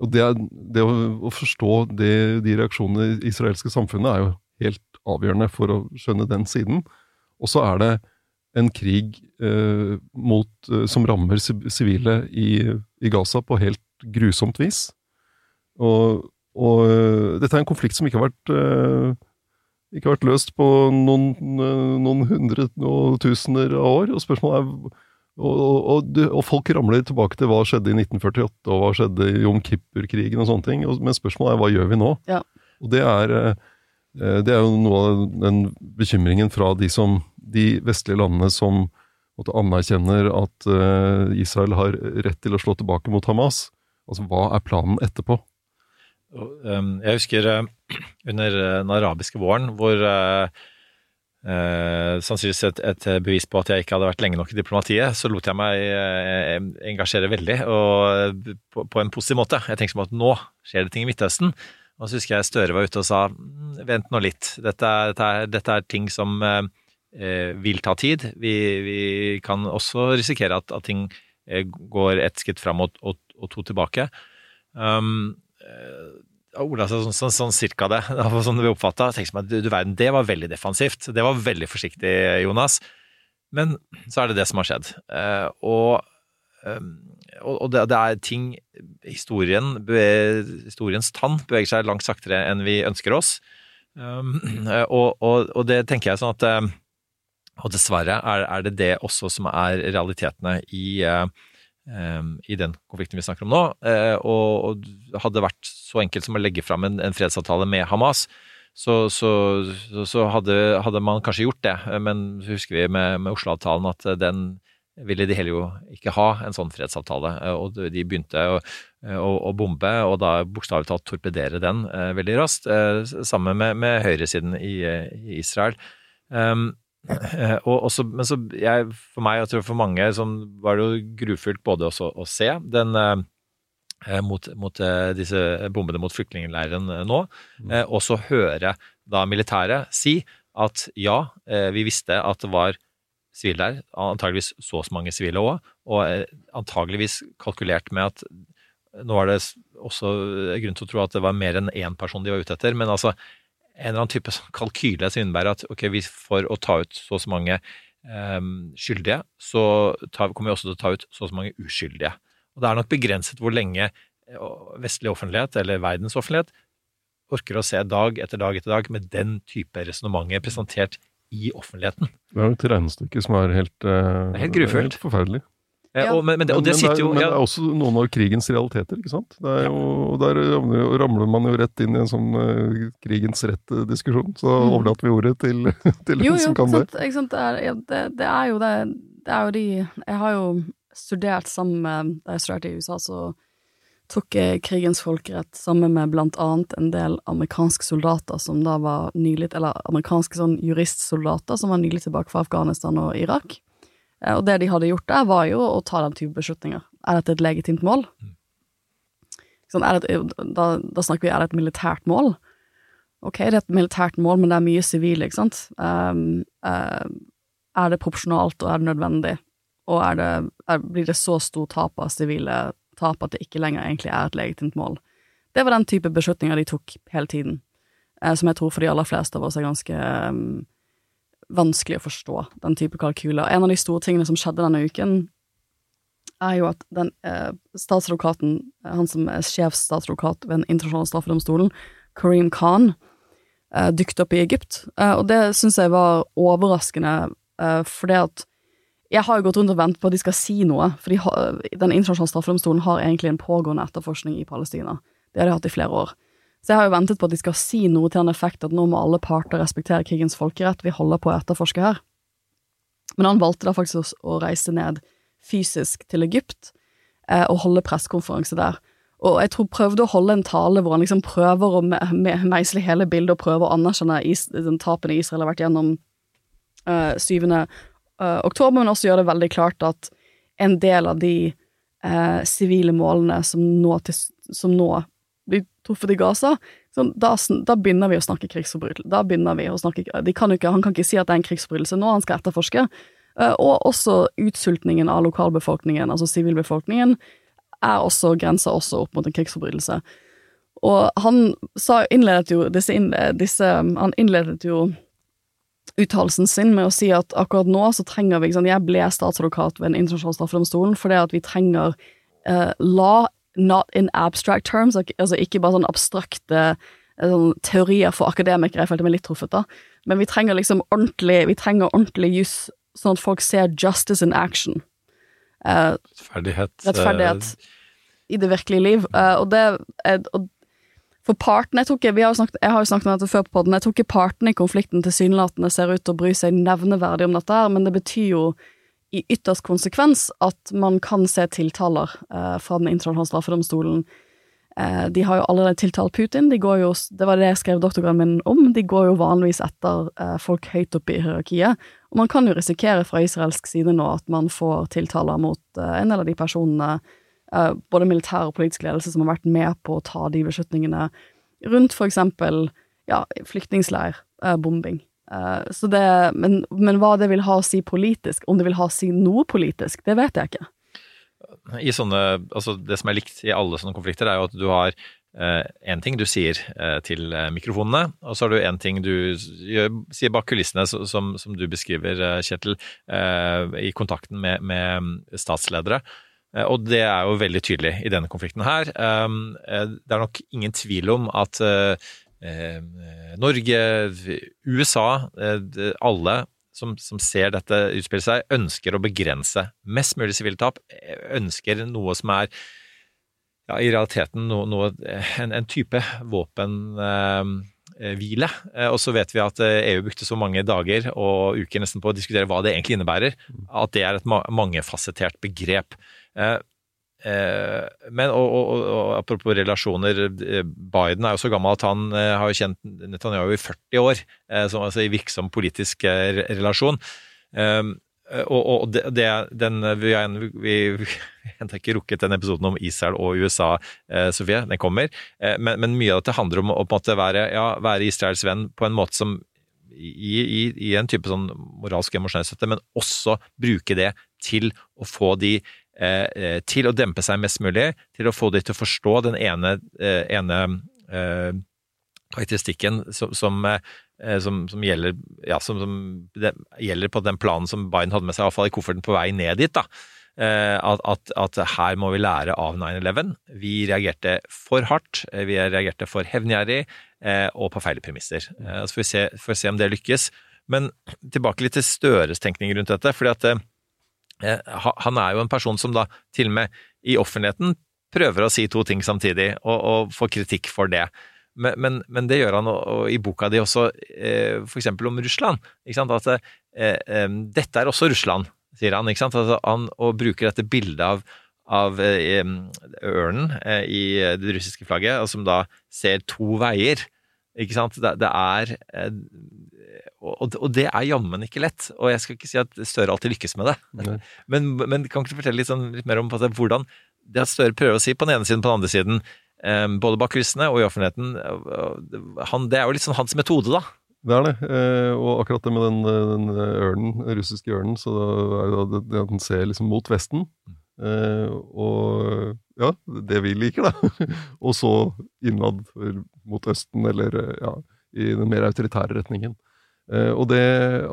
Og det, det å, å forstå det, de reaksjonene i det israelske samfunnet er jo helt avgjørende for å skjønne den siden. Og så er det en krig eh, mot, eh, som rammer sivile i, i Gaza på helt grusomt vis. Og og øh, dette er en konflikt som ikke har vært øh, ikke vært løst på noen, noen hundre og tusener av år. Og spørsmålet er og, og, og, folk ramler tilbake til hva skjedde i 1948, og hva skjedde i Jom Kippur-krigen og sånne ting. Og, men spørsmålet er hva gjør vi nå? Ja. Og det er, eh, det er jo noe av den bekymringen fra de, som, de vestlige landene som måtte anerkjenner at eh, Israel har rett til å slå tilbake mot Hamas. Altså, hva er planen etterpå? Um, Jeg husker uh, [clears throat] under uh, den arabiske våren, hvor uh, sannsynligvis et, et bevis på at jeg ikke hadde vært lenge nok i diplomatiet, så lot jeg meg engasjere veldig, og på, på en positiv måte. Jeg tenkte som at nå skjer det ting i Midtøsten. Og så husker jeg Støre var ute og sa "Mm, vent nå litt, dette dette er, dette er ting som eh, vil ta tid. Vi, vi kan også risikere at, at ting eh, går ett skritt fram og, og, og to tilbake. Um, eh, Ola sa sånn, sånn, sånn cirka det, det ble sånn oppfatta. Du, du verden, det var veldig defensivt. Det var veldig forsiktig, Jonas. Men så er det det som har skjedd. Eh, og um, og det, det er ting Historien, historiens tann beveger seg langt saktere enn vi ønsker oss. Um, og, og, og det tenker jeg sånn at um, Og dessverre er, er det det også som er realitetene i, uh, i den konflikten vi snakker om nå. Uh, og, hadde det vært så enkelt som å legge fram en, fredsavtale med Hamas, så, så, så, hadde, hadde man kanskje gjort det. Men så husker vi med, med Oslo-avtalen at den ville de heller jo ikke ha en sånn fredsavtale. Eh, Og de begynte å, å, å bombe, og da bokstavelig talt torpedere den eh, veldig raskt, eh, sammen med, med høyresiden i, eh, i Israel. Um, eh, og også, men så jeg, for meg, og jeg tror for mange, som var det jo grufullt både også å se den eh, eh, mot, mot eh, disse bombene mot flyktningleiren eh, nå, eh, og så høre da militæret si at ja, eh, vi visste at det var sivile der, antageligvis så og så mange sivile òg, og eh, antageligvis kalkulert med at nå er det også grunn til å tro at det var mer enn én person de var ute etter, men altså en eller annen type kalkyle som innebærer at ok, vi for å ta ut så og så mange um, skyldige, så tar, kommer vi også til å ta ut så og så mange uskyldige. Og det er nok begrenset hvor lenge eh, vestlig offentlighet, eller verdens offentlighet, orker å se dag etter dag etter dag med den type resonnementer presentert i offentligheten. Det er jo et regnestykke som er helt, er helt helt forferdelig. Eh, og, men, men, det, og det men, sitter jo men ja, det er også noen av krigens realiteter, ikke sant? Det er jo, og Der ramler, man jo rett inn i en sånn uh, krigens rett-diskusjon. Så Mm. overlater vi ordet til, [laughs] til Jo, jo, som kan det. sant, ikke sant? Det, er, ja, det, det er jo det Det er jo de Jeg har jo studert sammen med Da jeg studerte i USA, så tok jeg krigens folkerett sammen med blant annet en del amerikanske soldater som da var nylig Eller amerikanske sånn juristsoldater som var nylig tilbake fra Afghanistan og Irak. Eh, Og det de hadde gjort der, var jo å ta den type beslutninger. Er dette et legitimt mål? Sånn, er det, da, da snakker vi er det et militært mål. Ok, det er et militært mål, men det er mye sivile, ikke sant? Um, eh, er det proporsjonalt, og er det nødvendig? Og er det, er, blir det så stor tap av sivile tap at det ikke lenger egentlig er et legitimt mål? Det var den type beslutninger de tok hele tiden, uh, som jeg tror for de aller fleste av oss er ganske um, vanskelig å forstå, den type kalkyler. En av de store tingene som skjedde denne uken, er jo at den eh, statsadvokaten, eh, han som er sjefstatsadvokat ved den internasjonale straffedomstolen, Kareem Khan, eh, dukket opp i Egypt. Eh, og det syns jeg var overraskende, eh, fordi at jeg har jo gått rundt og ventet på at de skal si noe, for de har, den internasjonale straffedomstolen har egentlig en pågående etterforskning i Palestina. Det har de hatt i flere år. Så jeg har jo ventet på at de skal si noe til den effekt at nå må alle parter respektere krigens folkerett, vi holder på å etterforske her. Men han valgte da faktisk å, reise ned fysisk til Egypt eh, og holde pressekonferanse der. Og jeg tror prøvde å holde en tale hvor han liksom prøver å me me meisle hele bildet og prøver å anerkjenne is den tapene Israel har vært gjennom eh, 7. eh, oktober, men også gjør det veldig klart at en del av de eh, sivile målene som nå, til, som nå blir truffet i Gaza, sånn, da, da begynner vi å snakke krigsforbrytelse. Han kan ikke si at det er en krigsforbrytelse nå, han skal etterforske. Eh, og også utsultningen av lokalbefolkningen, altså sivilbefolkningen, er også grensa også opp mot en krigsforbrytelse. Og han sa, innledet jo disse, disse Han innledet jo uttalelsen sin med å si at akkurat nå så trenger vi ikke sant, Jeg ble statsadvokat ved den internasjonale straffedomstolen fordi at vi trenger eh, La not in abstract terms, altså ikke bare sånn abstrakte eh, sånn teorier for akademikere, jeg følte meg litt truffet da, men vi trenger liksom ordentlig, vi trenger ordentlig juss, sånn at folk ser justice in action. Eh, Rettferdighet. rettferdighet i det virkelige liv. Eh, og det er, og For partene jeg, ikke, vi har jo snakket, jeg har jo snakket om dette før på podden, jeg tror ikke partene i konflikten tilsynelatende ser ut til å bry seg nevneverdig om dette, her, men det betyr jo i ytterst konsekvens at man kan se tiltaler eh, fra den internasjonale straffedomstolen. Eh, de har jo allerede tiltalt Putin, de går jo, det var det jeg skrev doktorgraden min om, de går jo vanligvis etter eh, folk høyt oppe i hierarkiet, og man kan jo risikere fra israelsk side nå at man får tiltaler mot eh, en del av de personene eh, både militær og politisk ledelse som har vært med på å ta de beslutningene rundt for eksempel ja, flyktningsleir, eh, bombing. Eh, så det, men, men hva det vil ha å si politisk, om det vil ha å si noe politisk, det vet jeg ikke. I sånne, altså Det som er likt i alle sånne konflikter, er jo at du har én ting du sier eh, til eh, mikrofonene, og så har du én ting du gjør, sier bak kulissene, så- som, som du beskriver, eh, Kjetil, eh, i kontakten med, med statsledere. Eh, Og det er jo veldig tydelig i denne konflikten her. Eh, Det er nok ingen tvil om at eh, eh, Norge, USA, eh, alle som, som ser dette utspille seg, ønsker å begrense mest mulig sivile tap. eh, Ønsker noe som er ja, i realiteten noe, noe, en, en type våpenhvile. Eh, og så vet vi at eh, EU brukte så mange dager og uker nesten på å diskutere hva det egentlig innebærer, at det er et mangefasettert begrep. Eh, eh, men og, og, og, apropos relasjoner, eh, Biden er jo så gammel at han eh, har jo kjent Netanyahu i 40 år, eh, som, altså i virksom politisk eh, relasjon. Um, og, og det, den, vi vi, [laughs] vi har ikke rukket den episoden om Israel og USA, eh, Sofie. Den kommer. Eh, men, men mye av dette handler om å på være, ja, være Israels venn på en måte som i, i, i en type sånn moralsk emosjonell støtte, men også bruke det til å få de eh, eh, til å dempe seg mest mulig, til å få dem til å forstå den ene, eh, ene eh, karakteristikken som, som, eh, som, som, gjelder, ja, det, gjelder på den planen som Biden hadde med seg, i hvert fall i kofferten på vei ned dit. da. Eh, At, at, at her må vi lære av 9-11. Vi reagerte for hardt, eh, vi reagerte for hevngjerrig eh, og på feil premisser. Eh, Så får vi se, får se om det lykkes. Men tilbake litt til Støres tenkning rundt dette. fordi at eh, han er jo en person som da til og med i offentligheten prøver å si to ting samtidig, og, og får kritikk for det. Men, men, men det gjør han og, og i boka di også, eh, eksempel om Russland. At eh, eh, dette er også Russland, sier han. Altså, han og bruker dette bildet av, av eh, ørnen eh, i det russiske flagget, som da ser to veier. Ikke sant? Det, det er eh, og, og det er jammen ikke lett. Og jeg skal ikke si at Støre alltid lykkes med det. Men, men kan ikke du fortelle litt, sånn, litt mer om på hvordan det at Støre prøver å si på den ene siden på den andre siden, eh, både bak kulissene og i offentligheten, han, det er jo litt sånn hans metode, da. Det er det. Eh, og akkurat det med den, den ørnen, den russiske ørnen, så er det at den ser liksom mot Vesten. Eh, og ja, det vi liker, da. [laughs] og så innad mot Østen, eller ja, i den mer autoritære retningen. Eh, og det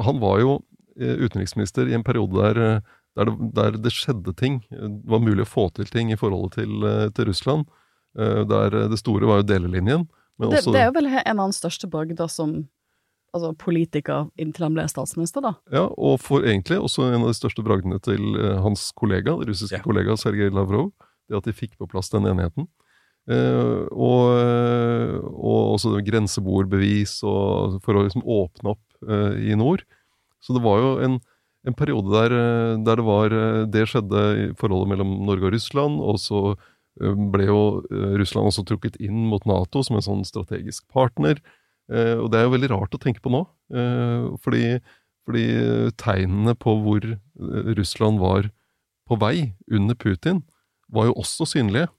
Han var jo eh, utenriksminister i en periode der, eh, der, det, der det skjedde ting. Det var mulig å få til ting i forholdet til, til Russland. Der det store var jo delelinjen. Men Det, også, det er jo vel en av hans største bragder som altså, politiker inntil han ble statsminister, da. Ja, og for egentlig også en av de største bragdene til hans kollega, den russiske Ja. kollega Sergej Lavrov, det at de fikk på plass den enigheten. Eh, og, eh, og også grenseboerbevis og for å liksom åpne opp eh, i nord. Så det var jo en, en periode der, der det var Det skjedde i forholdet mellom Norge og Russland, og så ble jo Russland også trukket inn mot Nato som en sånn strategisk partner. Og det er jo veldig rart å tenke på nå, fordi, fordi tegnene på hvor Russland var på vei under Putin, var jo også synlige.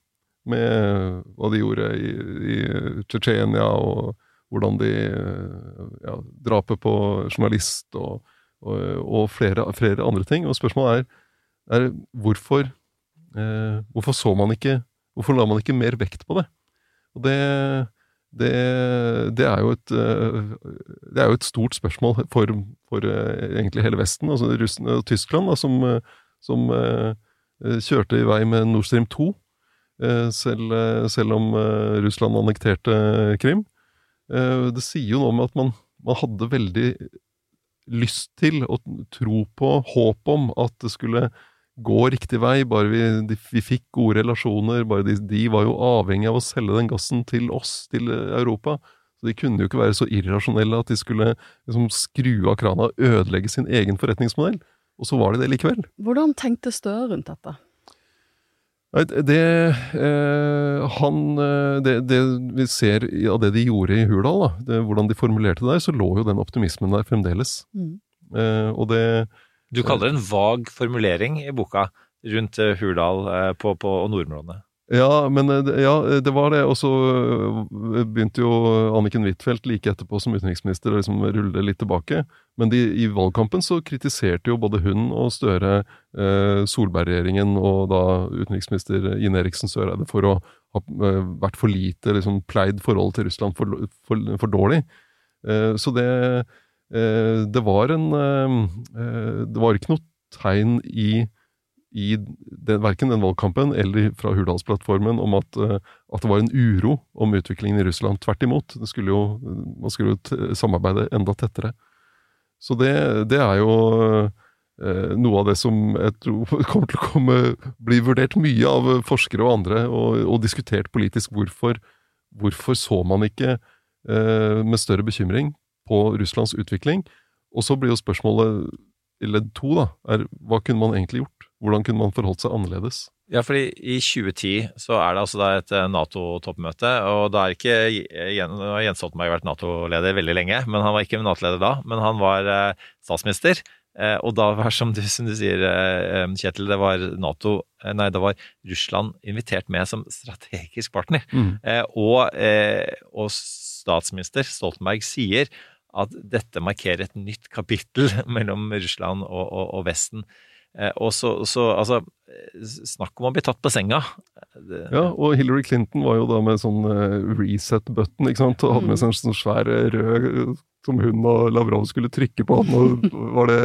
Med hva de gjorde i, i Tsjetsjenia, og hvordan de eh, ja, Drapet på journalist og, og, og flere, flere andre ting. Og spørsmålet er, er hvorfor, eh, hvorfor så man ikke Hvorfor la man ikke mer vekt på det? Og det, det, det, er jo et, eh, det er jo et stort spørsmål for, for eh, egentlig hele Vesten, altså Russland og Tyskland, da, som, eh, som eh, kjørte i vei med Nord Stream 2. eh, selv, eh, selv om eh, Russland annekterte Krim. Det sier jo noe om at man, man hadde veldig lyst til å tro på, håp om, at det skulle gå riktig vei, bare vi, de, vi fikk gode relasjoner, bare de, de var jo avhengig av å selge den gassen til oss, til Europa. Så de kunne jo ikke være så irrasjonelle at de skulle liksom skru av krana og ødelegge sin egen forretningsmodell. Og så var de det likevel. Hvordan tenkte Støre rundt dette? Nei, det, eh, han, eh, det, det vi ser av det de gjorde i Hurdal, da, det, hvordan de formulerte det der, så lå jo den optimismen der fremdeles. Mm. Eh, og det Du kaller det en vag formulering i boka rundt eh, Hurdal eh, på, på, og nordområdene. Ja, men eh, ja, det var det. Og så eh, begynte jo Anniken Huitfeldt like etterpå som utenriksminister å liksom rulle litt tilbake. Men de, i valgkampen så kritiserte jo både hun og Støre eh, Solberg-regjeringen og da utenriksminister Ine Eriksen Søreide for å ha eh, vært for lite, liksom pleid forholdet til Russland for, for, for dårlig. Eh, så det, eh, det var en eh, eh, Det var ikke noe tegn i i den, verken den valgkampen eller fra Hurdalsplattformen om at, eh, at det var en uro om utviklingen i Russland. Tvert imot. Skulle jo, man skulle jo samarbeide enda tettere. Så det, det er jo eh, noe av det som jeg tror [laughs] kommer til å komme, bli vurdert mye av forskere og andre, og, og diskutert politisk. Hvorfor, hvorfor så man ikke eh, med større bekymring på Russlands utvikling? Og så blir jo spørsmålet i ledd to, da, er hva kunne man egentlig gjort? Hvordan kunne man forholdt seg annerledes? Ja, fordi i 2010 så er det altså da et eh, Nato-toppmøte, og da er ikke har Jens Stoltenberg vært Nato-leder veldig lenge, men han var ikke Nato-leder da, men han var eh, statsminister. Eh, og da var, som du, som du sier, eh, Kjetil, det var Nato eh, Nei, det var Russland invitert med som strategisk partner. Mm. Eh, og, eh, og statsminister Stoltenberg sier at dette markerer et nytt kapittel [laughs] mellom Russland og, og, og Vesten. Eh, og så, så altså Snakk om å bli tatt på senga. Det, Ja, og Hillary Clinton var jo da med sånn eh, reset-button, ikke sant, og hadde med seg en sånn svær eh, rød som hun og Lavrov skulle trykke på, nå var det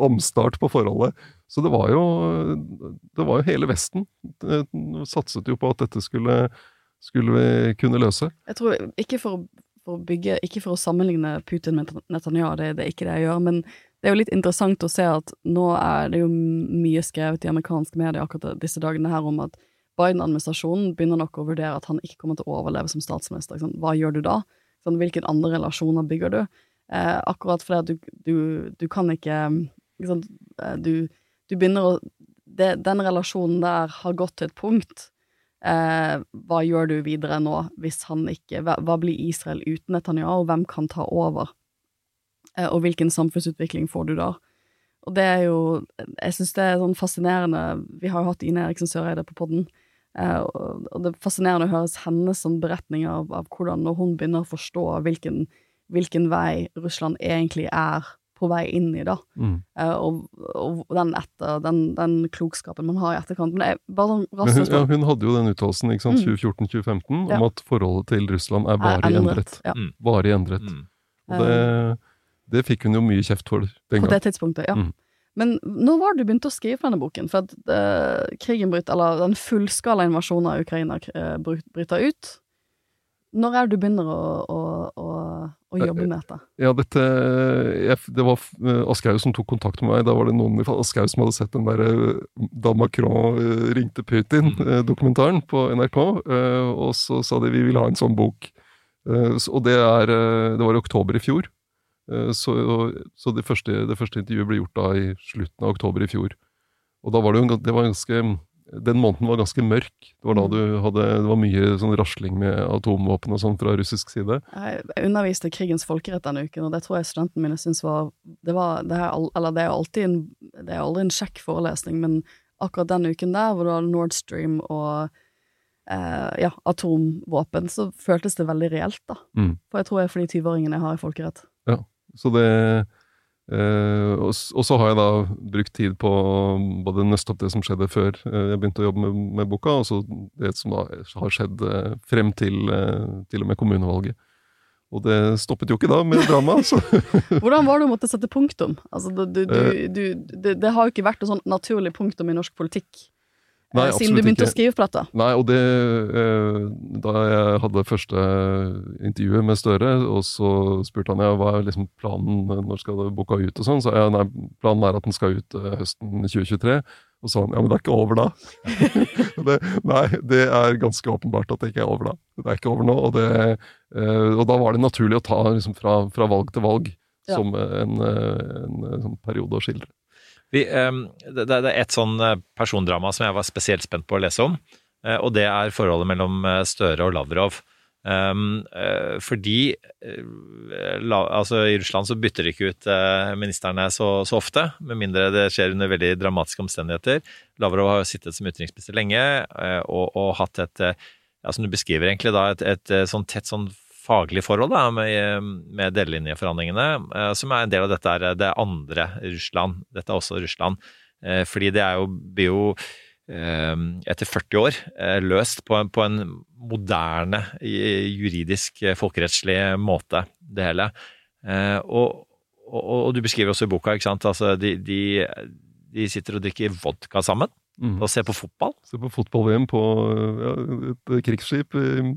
omstart på forholdet. Så det var jo, det var jo hele Vesten Det satset jo på at dette skulle, skulle vi kunne løse. Jeg tror ikke for, for å bygge Ikke for å sammenligne Putin med Netanyahu, det, det er ikke det jeg gjør, men det er jo litt interessant å se at nå er det jo mye skrevet i amerikanske medier akkurat disse dagene her om at Biden-administrasjonen begynner nok å vurdere at han ikke kommer til å overleve som statsminister. Sånn. Hva gjør du da? Sånn, hvilke andre relasjoner bygger du? Eh, akkurat fordi du, du, du kan ikke? Eh, du, du begynner å det, Den relasjonen der har gått til et punkt eh, hva gjør du videre nå hvis han ikke Hva, hva blir Israel uten Netanyahu, hvem kan ta over? Eh, og hvilken samfunnsutvikling får du da? Og det er jo Jeg syns det er sånn fascinerende Vi har jo hatt Ine Eriksen Søreide på podden, eh, og, det er fascinerende å høre hennes sånn beretninger av, av hvordan når hun begynner å forstå hvilken, hvilken vei Russland egentlig er på vei inn i, da. Mm. Eh, og, og den etter, den, den klokskapen man har i etterkant. Men bare sånn Men hun, ja, hun hadde jo den uttalelsen ikke sant, Mm. 2014-2015 Ja. om at forholdet til Russland er varig endret. Ja. Mm. Varig endret. Mm. Og det, det fikk hun jo mye kjeft for den På det tidspunktet, ja. Mm. Men når var det du begynte å skrive denne boken? For at eh, krigen bryter, eller den fullskala invasjonen av Ukraina eh, bryter ut. Når er det du begynner å, å, å, å jobbe med dette? Ja, dette jeg, Det var eh, Aschehoug som tok kontakt med meg. Da var det noen i Aschehoug som hadde sett den der eh, Da Macron eh, ringte Putin-dokumentaren på NRK, eh, og så sa de vi vil ha en sånn bok. Eh, Og det er eh, Det var i oktober i fjor. Eh, Så, så det, første, det første intervjuet ble gjort da i slutten av oktober i fjor. Og da var det jo en det var ganske Den måneden var ganske mørk. Det var da du hadde Det var mye sånn rasling med atomvåpen og sånn fra russisk side. Jeg underviste krigens folkerett denne uken, og det tror jeg studentene mine syns var Det, var, det, er, eller det er alltid en, det er aldri en kjekk forelesning, men akkurat den uken der, hvor du var Nord Stream og eh, ja, atomvåpen, så føltes det veldig reelt, da. Mm. For jeg tror jeg er fordi 20-åringen jeg har i folkerett. Så det Uh, og, og så har jeg da brukt tid på både nøste opp det som skjedde før uh, jeg begynte å jobbe med, med boka, og så det som da har skjedd uh, frem til, til og med kommunevalget. Og det stoppet jo ikke da med drama, så [laughs] Hvordan var det å måtte sette punktum? Altså, du, du, du, det, det har jo ikke vært et sånn naturlig punktum i norsk politikk Nei, siden du begynte ikke. å skrive på dette? Nei, og det eh, Da jeg hadde første intervjuet med Støre, og så spurte han ja, hva er liksom planen, når skal det boka ut og sånn, så jeg nei, planen er at den skal ut eh, høsten 2023. Og så sa han ja, men det er ikke over da. [laughs] det, nei, det er ganske åpenbart at det ikke er over da. Det er ikke over nå. Og, det, eh, og da var det naturlig å ta liksom fra, fra valg til valg Ja. som en, en, en, en sånn periode å skildre. Vi, det, er et sånn eh, persondrama som jeg var spesielt spent på å lese om, eh, og det er forholdet mellom eh, Støre og Lavrov. Fordi altså I Russland så bytter de ikke ut ministrene så, så ofte, med mindre det skjer under veldig dramatiske omstendigheter. Lavrov har jo sittet som utenriksminister lenge og, og hatt et ja, som du beskriver egentlig da, et, et, eh, sånn tett sånn faglig forhold da, med, med delelinjeforhandlingene, eh, som er en del av dette er det andre Russland. Dette er også Russland. Eh, fordi det er jo, blir jo eh, etter 40 år løst på en, på en moderne, juridisk, folkerettslig måte, det hele. Eh, og, og, og du beskriver også i boka, ikke sant, altså de, de, de sitter og drikker vodka sammen Mm. og ser på fotball. Se på fotball-VM på ja, et krigsskip i,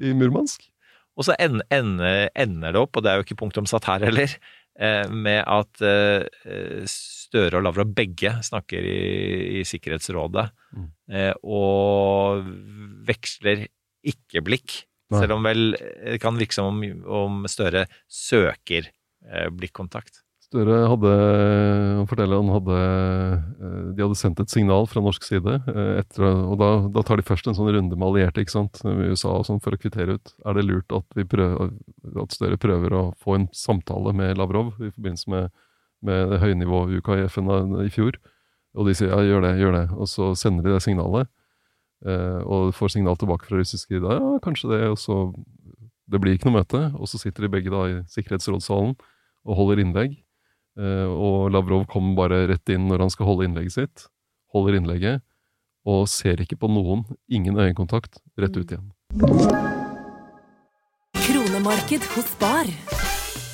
i Murmansk. Og så en- ender, ender det opp, og det er jo ikke punktumsatt her heller, eh, med at eh, Støre og Lavrov begge snakker i, i Sikkerhetsrådet, Mm. eh, og veksler ikke blikk. Nei. Selv om vel det kan virke som om, om Støre søker blikkontakt. Støre hadde Han forteller han hadde eh, De hadde sendt et signal fra norsk side. eh, Etter, og da, da tar de først en sånn runde med allierte ikke sant? med USA og sånn for å kvittere ut. Er det lurt at, prøver, at Støre prøver å få en samtale med Lavrov i forbindelse med, med høynivåuka i FN i fjor? Og de sier ja, gjør det, gjør det. Og så sender de det signalet. eh, Og får signal tilbake fra russisk side. Ja, kanskje det. Og så Det blir ikke noe møte. Og så sitter de begge da i Sikkerhetsrådssalen og holder innlegg. Eh, og Lavrov kommer bare rett inn når han skal holde innlegget sitt. Holder innlegget, og ser ikke på noen. Ingen øyekontakt. Rett ut igjen. Kronemarked hos Bar.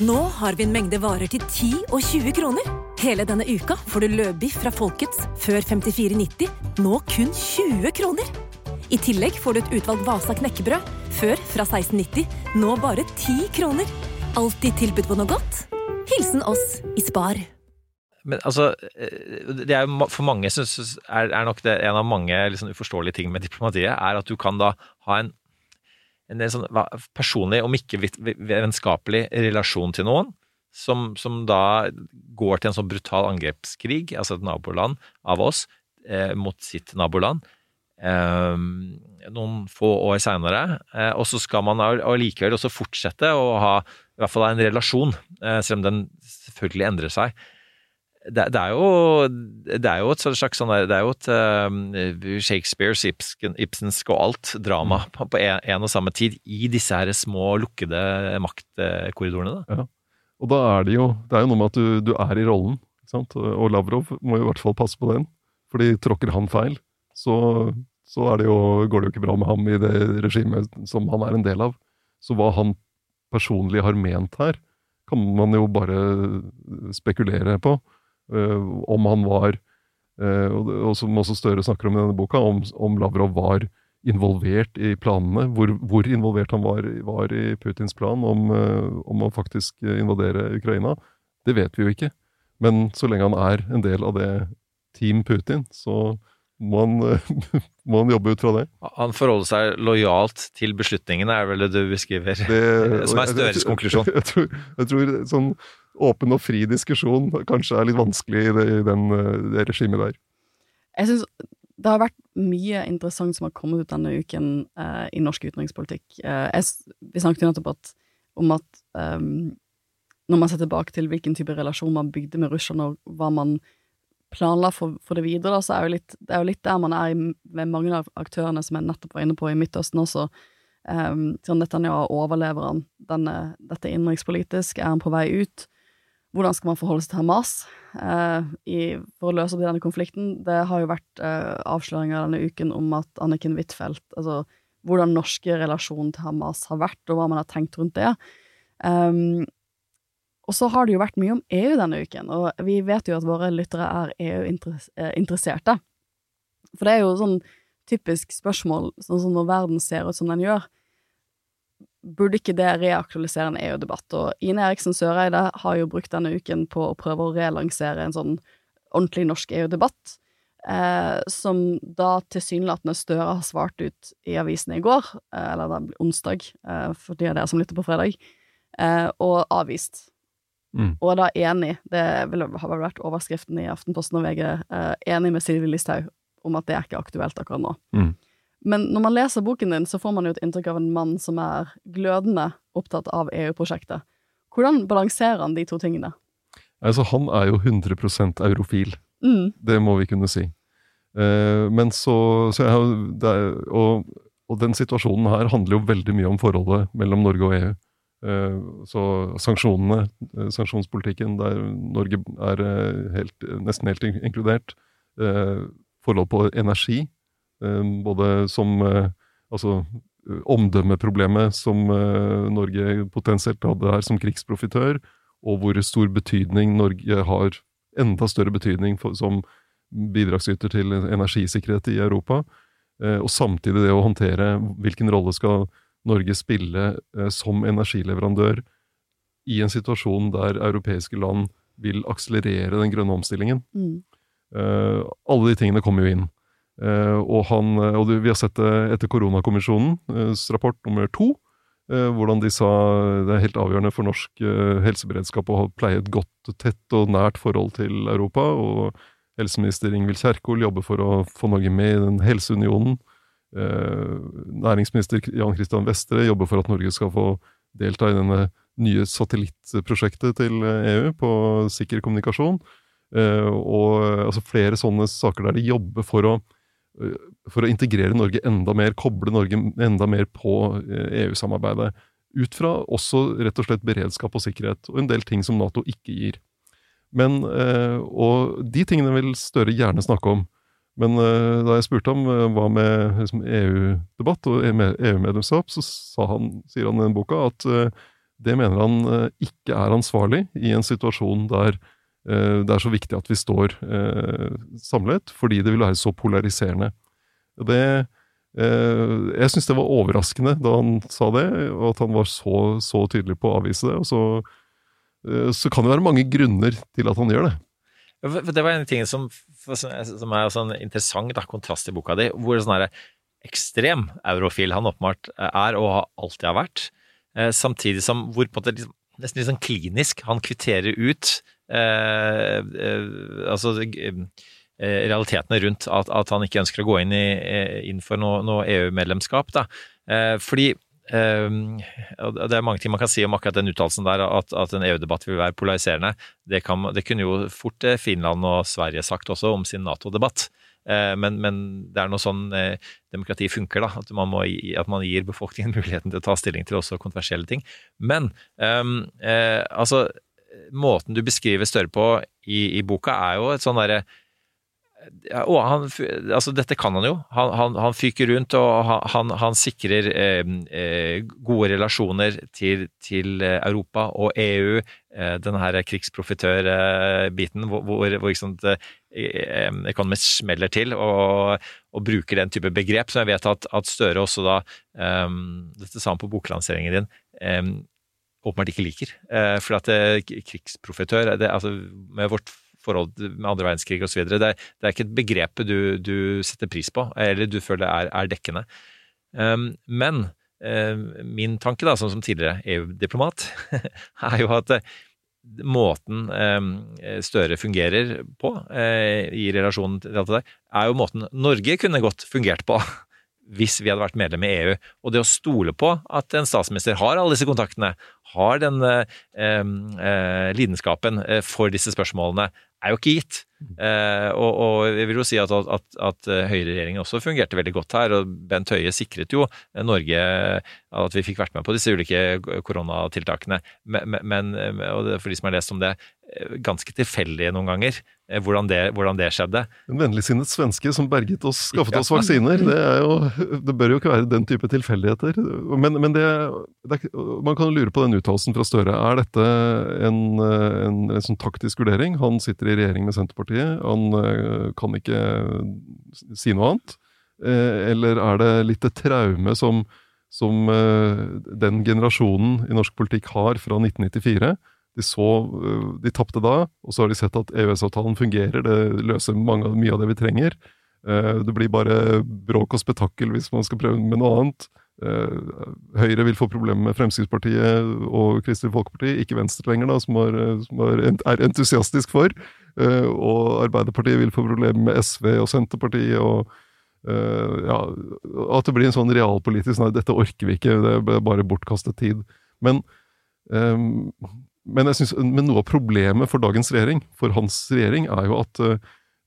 Nå har vi en mengde varer til 10 og 20 kroner. Hele denne uka får du løbiff fra Folkets før 54,90, nå kun 20 kroner. I tillegg får du et utvalgt Vasa knekkebrød, før fra 16,90, nå bare 10 kroner. Alltid tilbud på noe godt. Hilsen oss i Spar. Men altså, eh, det er jo for mange synes, er, er nok det en av mange liksom, uforståelige ting med diplomatiet, er at du kan da ha en, en sånn personlig, om ikke vennskapelig, relasjon til noen, som, som da går til en sånn brutal angrepskrig, altså et naboland av oss, eh, mot sitt naboland. Eh, noen få år seinere, eh, og så skal man all- allikevel også fortsette å ha i hvert fall en relasjon, eh, selv om den selvfølgelig endrer seg det, det, er jo, det er jo et slags sånn der- Det er jo et uh, Shakespeares, Ibsen, Ibsensk og alt drama på, på en, en og samme tid i disse her små, lukkede maktkorridorene. Da. Ja. Og da er det jo Det er jo noe med at du, du er i rollen. Ikke sant? Og Lavrov må jo i hvert fall passe på den. Fordi tråkker han feil, så, så det jo, går det jo ikke bra med ham i det regimet som han er en del av. Så hva han personlig har ment her, kan man jo bare spekulere på. Eh, om han var eh, og, som også Støre snakker om i denne boka, om, om Lavrov var involvert i planene. Hvor, hvor involvert han var, var i Putins plan om, eh, om å faktisk invadere Ukraina, det vet vi jo ikke. Men så lenge han er en del av det Team Putin, så må han, [laughs] må han jobbe ut fra det. Han forholder seg lojalt til beslutningene, er vel det du beskriver, Det- [laughs] som er Støres konklusjon. [laughs] Jeg tror, jeg tror sånn åpen og fri diskusjon kanskje er litt vanskelig i det, den, eh, det regimet der. Jeg synes det har vært mye interessant som har kommet ut denne uken eh, i norsk utenrikspolitikk. Eh, jeg, vi snakket jo nettopp at, om at um, når man ser tilbake til hvilken type relasjon man bygde med Russland, og hva man planla for, for det videre, da, så er jo litt, det er jo litt der man er i, med mange av aktørene som jeg nettopp var inne på i Midtøsten også. Um, sånn Netanyahu overlever han denne, dette innenrikspolitisk? Er han på vei ut? Hvordan skal man forholde seg til Hamas uh, i, for å løse opp i denne konflikten? Det har jo vært uh, avsløringer denne uken om at Anniken Huitfeldt Altså hvordan norske relasjonen til Hamas har vært, og hva man har tenkt rundt det. Um, og så har det jo vært mye om EU denne uken, og vi vet jo at våre lyttere er EU-interesserte. For det er jo sånn typisk spørsmål, sånn som når verden ser ut som den gjør, burde ikke det reaktualisere en EU-debatt? Og Ine Eriksen Søreide har jo brukt denne uken på å prøve å relansere en sånn ordentlig norsk EU-debatt, eh, som da tilsynelatende Støre har svart ut i avisene i går, eh, eller det onsdag, eh, for de av dere som lytter på fredag, eh, og avvist. Mm. Og da enig, det har vel vært overskriften i Aftenposten og VG, eh, enig med Sylvi Listhaug om at det er ikke aktuelt akkurat nå. Mm. Men når man leser boken din, så får man jo et inntrykk av en mann som er glødende opptatt av EU-prosjektet. Hvordan balanserer han de to tingene? Altså, han er jo 100% eurofil. Mm. Det må vi kunne si. Eh, men så, så jeg, er, og, og den situasjonen her handler jo veldig mye om forholdet mellom Norge og EU. Eh, så sanksjonene, eh, sanksjonspolitikken, der Norge er eh, helt, nesten helt inkludert. Forhold på energi, både som Altså omdømmeproblemet som Norge potensielt hadde her som krigsprofitør, og hvor stor betydning Norge har enda større betydning for, som bidragsyter til energisikkerhet i Europa. Og samtidig det å håndtere hvilken rolle skal Norge spille eh, som energileverandør i en situasjon der europeiske land vil akselerere den grønne omstillingen. Mm. Uh, alle de tingene kommer jo inn. Uh, og han, og du, vi har sett det etter koronakommisjonens rapport nummer to, hvordan de sa det er helt avgjørende for norsk helseberedskap å pleie et godt, tett og nært forhold til Europa. og Helseminister Ingvild Kjerkol jobber for å få Norge med i den helseunionen. Eh, næringsminister Jan Christian Vestre jobber for at Norge skal få delta i denne nye satellittprosjektet til EU på sikker kommunikasjon. Eh, og eh, altså flere sånne saker der de jobber for å, eh, for å integrere Norge enda mer, koble Norge enda mer på eh, EU-samarbeidet. Ut fra også rett og slett beredskap og sikkerhet, og en del ting som Nato ikke gir. Men, eh, og de tingene vil Støre gjerne snakke om. Men uh, da jeg spurte ham eh, hva med liksom, EU-debatt og EU-medlemskap, så sa han, sier han i den boka at uh, det mener han ikke er ansvarlig i en situasjon der det er så viktig at vi står samlet, fordi det vil være så polariserende. Det, jeg syns det var overraskende da han sa det, og at han var så, så tydelig på å avvise det. Og så, så kan det være mange grunner til at han gjør det. Det var en ting som, som er sånn interessant da, kontrast i boka di, hvor sånn her ekstrem eurofil han åpenbart er og har alltid har vært, eh, samtidig som hvor på en måte liksom, nesten litt sånn klinisk han kvitterer ut eh, eh, altså eh, realitetene rundt at, at han ikke ønsker å gå inn, i, eh, inn for noe, noe EU-medlemskap. da. Eh, fordi eh, Det er mange ting man kan si om akkurat den uttalelsen der, at, at en EU-debatt vil være polariserende. Det, kan, det kunne jo fort eh, Finland og Sverige sagt også om sin Nato-debatt. Eh, Men, men det er noe sånn eh, demokrati funker, da. At man, må, at man gir befolkningen [laughs] muligheten til å ta stilling til også kontroversielle ting. Men um, altså Måten du beskriver Støre på i, i boka, er jo et sånn derre og han, altså dette kan han jo. Han, han, han fyker rundt og han, han, sikrer eh, eh, gode relasjoner til, til eh, Europa og EU. Eh, denne her krigsprofitør-biten hvor, hvor, hvor eh, Economist smeller til og, og bruker den type begrep som jeg vet at, at Støre også da eh, Dette sa han på boklanseringen din. Eh, åpenbart ikke liker. Eh, for at eh, krigsprofitør det, altså, Med vårt forhold med andre verdenskrig osv. Det, er- det er ikke et begrep du, du setter pris på, eller du føler er, er dekkende. Um, men um, min tanke, da, som, som tidligere EU-diplomat, [laughs] er jo at eh, måten um, Støre fungerer på eh, i relasjonen til alt det der, er jo måten Norge kunne godt fungert på [laughs] hvis vi hadde vært medlem i EU. Og det å stole på at en statsminister har alle disse kontaktene, har den eh, eh, lidenskapen for disse spørsmålene, er jo ikke gitt. Eh, og, og jeg vil jo si at, at, at høyreregjeringen også fungerte veldig godt her, og Bent Høie sikret jo Norge at vi fikk vært med på disse ulike koronatiltakene. Men, men og det, for de som har lest om det, eh, ganske tilfeldig noen ganger eh, hvordan det, hvordan det skjedde. En vennligsinnet svenske som berget oss, skaffet oss vaksiner. Det, er jo, det bør jo ikke være den type tilfeldigheter. Men, men det, det er, man kan lure på den uttalelsen fra Støre. Er dette en, en, en sånn taktisk vurdering? Han sitter i regjering med Senterpartiet? Han eh, kan ikke si noe annet? Eh, eller er det litt et traume som, som eh, den generasjonen i norsk politikk har fra 1994? De så eh, De tapte da, og så har de sett at EØS-avtalen fungerer, det løser mange, mye av det vi trenger. Eh, Det blir bare bråk og spetakkel hvis man skal prøve med noe annet. Eh, Høyre vil få problemer med Fremskrittspartiet og Kristelig Folkeparti, ikke Venstre lenger, da, som, er, som har, er entusiastisk for. Og Arbeiderpartiet vil få problemer med SV og Senterpartiet. og ja, At det blir en sånn realpolitisk Nei, dette orker vi ikke, det er bare bortkastet tid. Men, eh, men, synes, men noe av problemet for dagens regjering, for hans regjering, er jo at eh,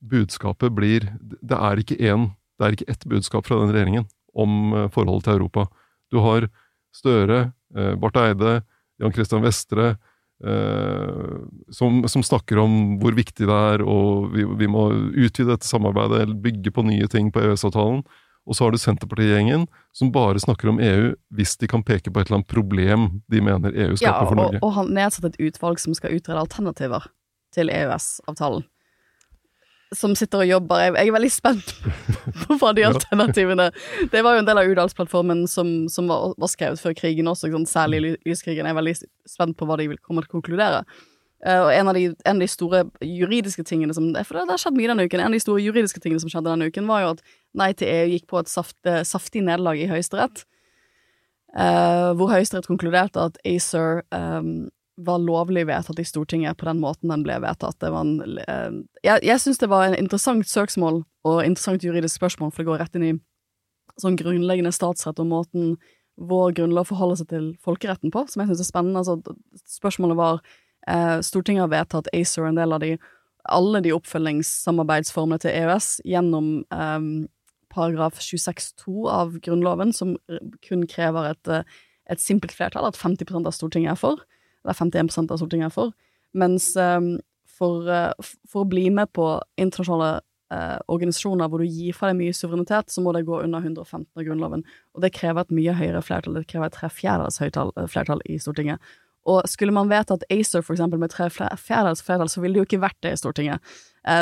budskapet blir Det er ikke én det er ikke ett budskap fra den regjeringen om eh, forholdet til Europa. Du har Støre, eh, Barth Eide, Jan Christian Vestre, som, som snakker om hvor viktig det er, og vi, vi må utvide dette samarbeidet, bygge på nye ting på EØS-avtalen. Og så har du Senterpartigjengen, som bare snakker om EU hvis de kan peke på et eller annet problem de mener EU skaper Ja, for og, Norge. og han nedsatt et utvalg som skal utrede alternativer til EØS-avtalen. Som sitter og jobber. Jeg, jeg er veldig spent [laughs] på hva de alternativene Det var jo en del av Udalsplattformen som, som var, var skrevet før krigen også, sant? særlig ly- lyskrigen. Jeg er veldig spent på hva de vil komme til å konkludere. Uh, og en av, de, en av de store juridiske tingene som For det, det har skjedd mye denne uken. En av de store juridiske tingene som skjedde denne uken, var jo at Nei til EU gikk på et saft, eh, saftig nederlag i Høyesterett. Eh, hvor Høyesterett konkluderte at ACER eh, var lovlig vedtatt i Stortinget på den måten den ble vedtatt. En, eh, jeg jeg syns det var en interessant søksmål og interessant juridisk spørsmål, for det går rett inn i sånn grunnleggende statsrett og måten vår grunnlov forholder seg til folkeretten på, som jeg syns er spennende. Altså, spørsmålet var eh, Stortinget har vedtatt ACER, en del av de alle de oppfølgingssamarbeidsformene til EØS gjennom eh, paragraf 26-2 av Grunnloven, som kun krever et, eh, et simpelt flertall, at 50 av Stortinget er for, eller 51 av Stortinget er for, mens eh, for, eh, for å bli med på internasjonale eh, organisasjoner hvor du gir fra deg mye suverenitet, så må det gå under 115 av Grunnloven, og det krever et mye høyere flertall, det krever et tre fjerdedels flertall i Stortinget. Og skulle man vedtatt ACER for eksempel med tre fjerdedels flertall, så ville det jo ikke vært det i Stortinget.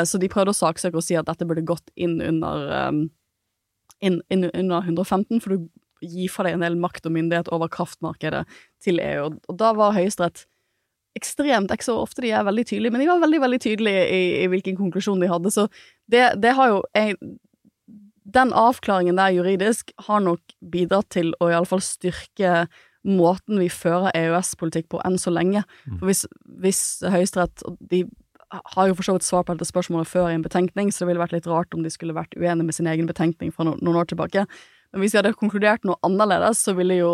Så de prøvde å saksøke og si at dette burde gått inn under um, inn, inn under 115, for du gir fra deg en del makt og myndighet over kraftmarkedet til EU. Og, da var Høyesterett ekstremt Det er ikke så ofte de er veldig tydelige, men de var veldig veldig tydelige i, i hvilken konklusjon de hadde. Så det, det har jo jeg, Den avklaringen der juridisk har nok bidratt til å iallfall styrke måten vi fører EØS-politikk på enn så lenge. For hvis, hvis Høyesterett og De har jo for så vidt svar på dette spørsmålet før i en betenkning, så det ville vært litt rart om de skulle vært uenige med sin egen betenkning fra no, noen år tilbake. Men hvis de hadde konkludert noe annerledes, så ville jo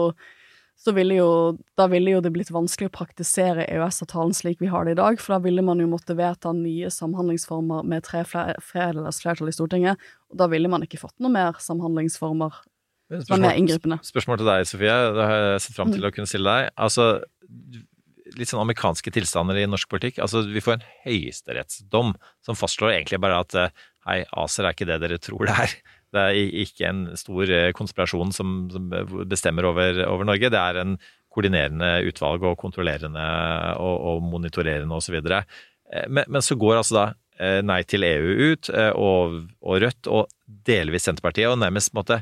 så ville jo, da ville jo det blitt vanskelig å praktisere EØS-avtalen slik vi har det i dag, for da ville man jo måtte vedta nye samhandlingsformer med tre fle- flertall i Stortinget, og da ville man ikke fått noe mer samhandlingsformer som er mer inngripende. Spørsmål til deg, Sofie. Det har jeg sett fram til å kunne stille deg. Altså, litt sånn amerikanske tilstander i norsk politikk. Altså, vi får en høyesterettsdom som fastslår egentlig bare at eh, hei, ACER er ikke det dere tror det er. [laughs] Det er ikke en stor eh, konspirasjon som, som bestemmer over, over Norge. Det er en koordinerende utvalg og kontrollerende og, og monitorerende osv. Men, men så går altså da eh, Nei til EU ut, eh, og, og Rødt, og delvis Senterpartiet, og nærmest på en måte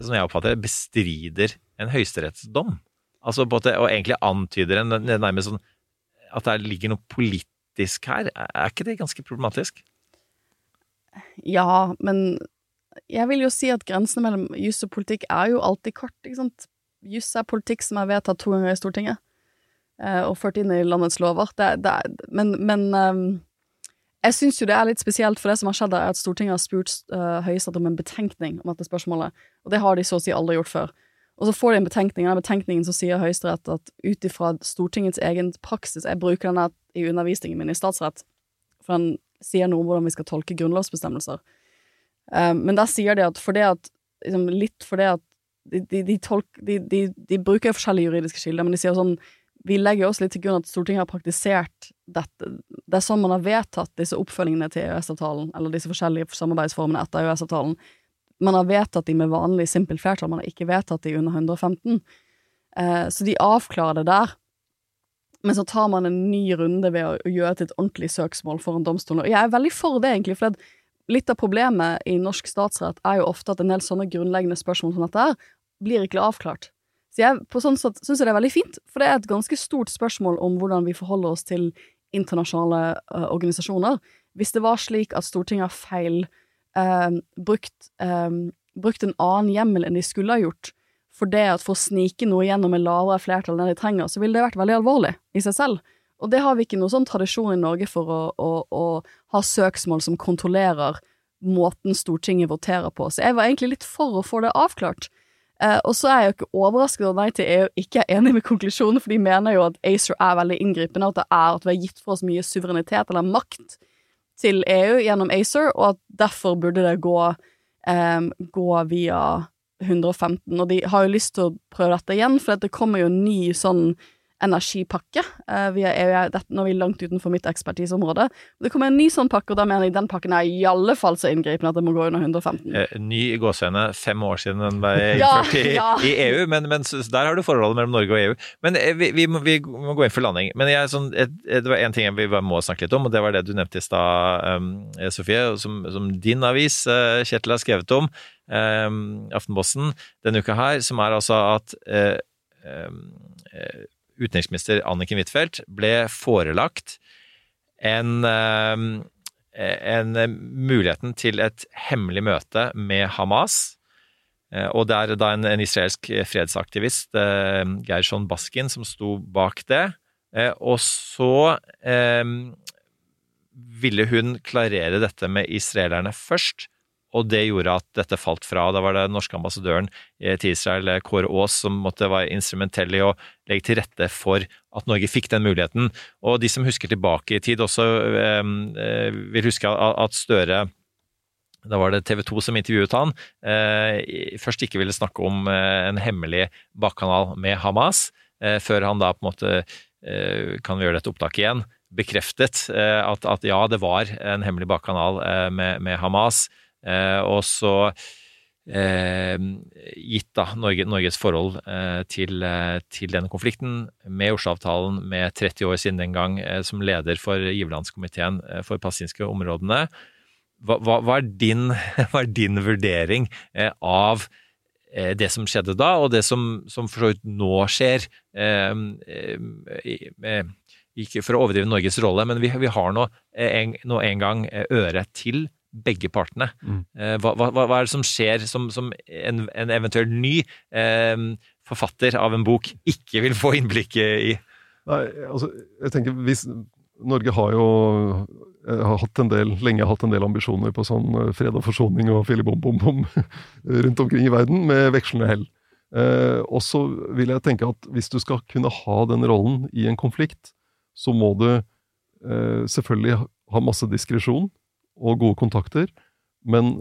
som jeg oppfatter bestrider en høyesterettsdom. Altså en og egentlig antyder en nærmest sånn at det ligger noe politisk her. Er ikke det ganske problematisk? Ja, men jeg vil jo si at grensene mellom juss og politikk er jo alltid kort, ikke sant. Juss er politikk som er vedtatt to ganger i Stortinget, eh, og ført inn i landets lover. Det, det, men men ehm, jeg syns jo det er litt spesielt, for det som har skjedd, er at Stortinget har spurt uh, Høyesterett om en betenkning om dette spørsmålet, og det har de så å si aldri gjort før. Og så får de en betenkning, og den betenkningen så sier Høyesterett at ut ifra Stortingets egen praksis Jeg bruker den i undervisningen min i statsrett, for den sier noe om hvordan vi skal tolke grunnlovsbestemmelser. Eh, men der sier de at for det at liksom, Litt for det at de, de, de, tolk, de, bruker forskjellige juridiske kilder, men de sier sånn Vi legger også litt til grunn at Stortinget har praktisert dette. Det er sånn man har vedtatt disse oppfølgingene til EØS-avtalen, eller disse forskjellige samarbeidsformene etter EØS-avtalen. Man har vedtatt de med vanlig simpelt flertall, man har ikke vedtatt de under 115. Eh, så de avklarer det der. men så tar man en ny runde ved å gjøre til et ordentlig søksmål foran domstolen. Og jeg er veldig for det, egentlig, for litt av problemet i norsk statsrett er jo ofte at en del sånne grunnleggende spørsmål som dette her, blir ikke avklart. Så jeg på sånn sett syns jeg det er veldig fint, for det er et ganske stort spørsmål om hvordan vi forholder oss til internasjonale uh, organisasjoner. Hvis det var slik at Stortinget har feil uh, brukt, eh, brukt en annen hjemmel enn de skulle ha gjort, for det at for å snike noe gjennom med lavere flertall enn de trenger, så ville det vært veldig alvorlig i seg selv. Og det har vi ikke noen sånn tradisjon i Norge for å, å, å ha søksmål som kontrollerer måten Stortinget voterer på. Så jeg var egentlig litt for å få det avklart. Eh, og så er jeg jo ikke overrasket over Nei til EU ikke er enig med konklusjonen, for de mener jo at ACER er veldig inngripende, at det er at vi har gitt for oss mye suverenitet eller makt til EU gjennom ACER, og at derfor burde det gå, um, gå via 115. Og de har jo lyst til å prøve dette igjen, for det kommer jo en ny sånn energipakke. Uh, vi er, nå er vi langt utenfor mitt ekspertiseområde. Det kommer en ny sånn pakke, og da mener jeg den pakken er i alle fall så inngripende at det må gå under 115. Eh, ny i gåseøyne, fem år siden den ble [laughs] innført ja, i, ja. i, EU, men, men, der har du forholdet mellom Norge og EU. Men eh, vi, vi, må, vi, må, gå inn for landing. Men jeg, sånn, det var én ting vi må snakke litt om, og det var det du nevnte i stad, um, Sofie, som, som, din avis, uh, Kjetil, har skrevet om. Um, Aftenposten denne uka her, som er altså at uh, um, utenriksminister Anniken Huitfeldt ble forelagt en, ehm, en muligheten til et hemmelig møte med Hamas. Eh, og det er da en, en israelsk fredsaktivist, eh, Gershon Baskin, som sto bak det. Eh, og så eh, ville hun klarere dette med israelerne først, og det gjorde at dette falt fra. Da var det den norske ambassadøren til Israel, Kåre Aas, som måtte være instrumentell i å legge til rette for at Norge fikk den muligheten. Og de som husker tilbake i tid, også eh, vil huske at Støre da var det TV 2 som intervjuet han. Eh, først ikke ville snakke om eh, en hemmelig bakkanal med Hamas, eh, før han da på en måte eh, kan vi gjøre dette opptaket igjen, bekreftet eh, at, at, ja, det var en hemmelig bakkanal med, med Hamas. Eh, og så eh, gitt da Norge, Norges forhold eh, til, til, denne konflikten, med Oslo-avtalen, med 30 år siden den gang som leder for giverlandskomiteen for palestinske områdene. Hva, hva, hva, er din, [laughs] hva, er din, vurdering av det som skjedde da, og det som, som for så vidt nå skjer? ikke for å overdrive Norges rolle, men vi, vi har nå en, nå en gang øret til begge partene. Mm. Eh, hva, hva, hva, er det som skjer som, som en, en eventuell ny eh, forfatter av en bok ikke vil få innblikk i? Nei, altså, jeg tenker hvis Norge har jo eh, har hatt en del, lenge hatt en del ambisjoner på sånn eh, fred og forsoning og filibom-bom-bom [laughs] rundt omkring i verden, med vekslende hell. Eh, og så vil jeg tenke at hvis du skal kunne ha den rollen i en konflikt, så må du eh, selvfølgelig ha masse diskresjon og gode kontakter, men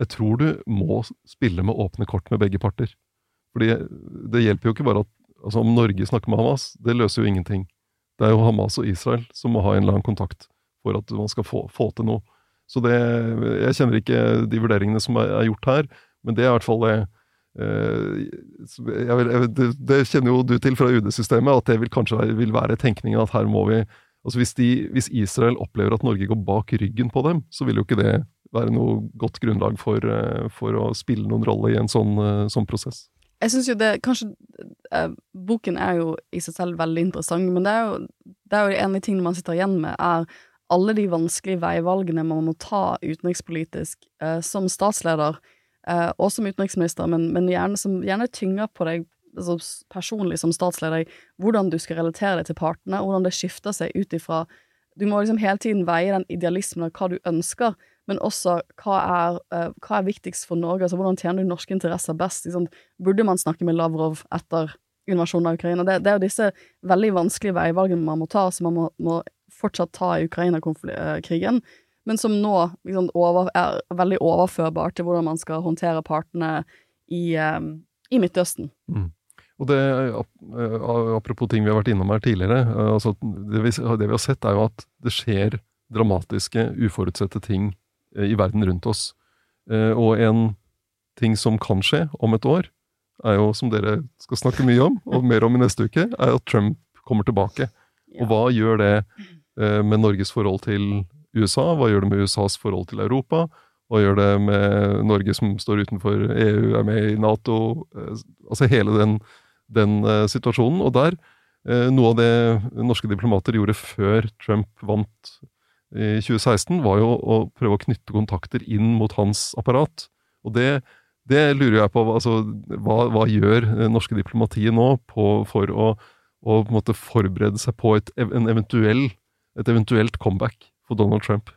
jeg tror du må spille med åpne kort med begge parter. Fordi det hjelper jo ikke bare at altså Om Norge snakker med Hamas, det løser jo ingenting. Det er jo Hamas og Israel som må ha en annen kontakt for at man skal få, få til noe. Så det Jeg kjenner ikke de vurderingene som er, er gjort her, men det er i hvert fall det eh, jeg vil, jeg, det, det, kjenner jo du til fra UD-systemet, at det vil kanskje vil være tenkningen at her må vi Altså hvis, de, hvis, Israel opplever at Norge går bak ryggen på dem, så vil jo ikke det være noe godt grunnlag for, eh, for å spille noen rolle i en sånn, eh, sånn prosess. Jeg syns jo det Kanskje eh, Boken er jo i seg selv veldig interessant, men det er jo, det er jo de tingene man sitter igjen med, er alle de vanskelige veivalgene man må ta utenrikspolitisk eh, som statsleder, eh, og som utenriksminister, men, men gjerne, som gjerne tynger på deg altså personlig som statsleder, hvordan du skal relatere deg til partene, hvordan det skifter seg ut ifra Du må liksom hele tiden veie den idealismen av hva du ønsker, men også hva er, uh, hva er viktigst for Norge, altså hvordan tjener du norske interesser best? Liksom, burde man snakke med Lavrov etter invasjonen av Ukraina? Det, det, er jo disse veldig vanskelige veivalgene man må ta, som man må, må fortsatt ta i Ukraina-krigen, men som nå liksom, over, er veldig overførbar til hvordan man skal håndtere partene i, um, i Midtøsten. Mm. Og det, eh, Apropos ting vi har vært innom her tidligere. Eh, altså det, vi, det, vi, har sett, er jo at det skjer dramatiske, uforutsette ting eh, i verden rundt oss. Og en ting som kan skje om et år, er jo, som dere skal snakke mye om, og [laughs] mer om i neste uke, er at Trump kommer tilbake. Og hva gjør det med Norges forhold til USA? Hva gjør det med USAs forhold til Europa? Hva gjør det med Norge som står utenfor EU, er med i Nato? Altså hele den, den eh, situasjonen. Og der, eh, noe av det norske diplomater gjorde før Trump vant i 2016, var jo å prøve å knytte kontakter inn mot hans apparat. Og det, det lurer jeg på. Altså, hva, hva gjør norske diplomatiet nå på, for å, å forberede seg på et, en eventuell, et eventuelt comeback for Donald Trump?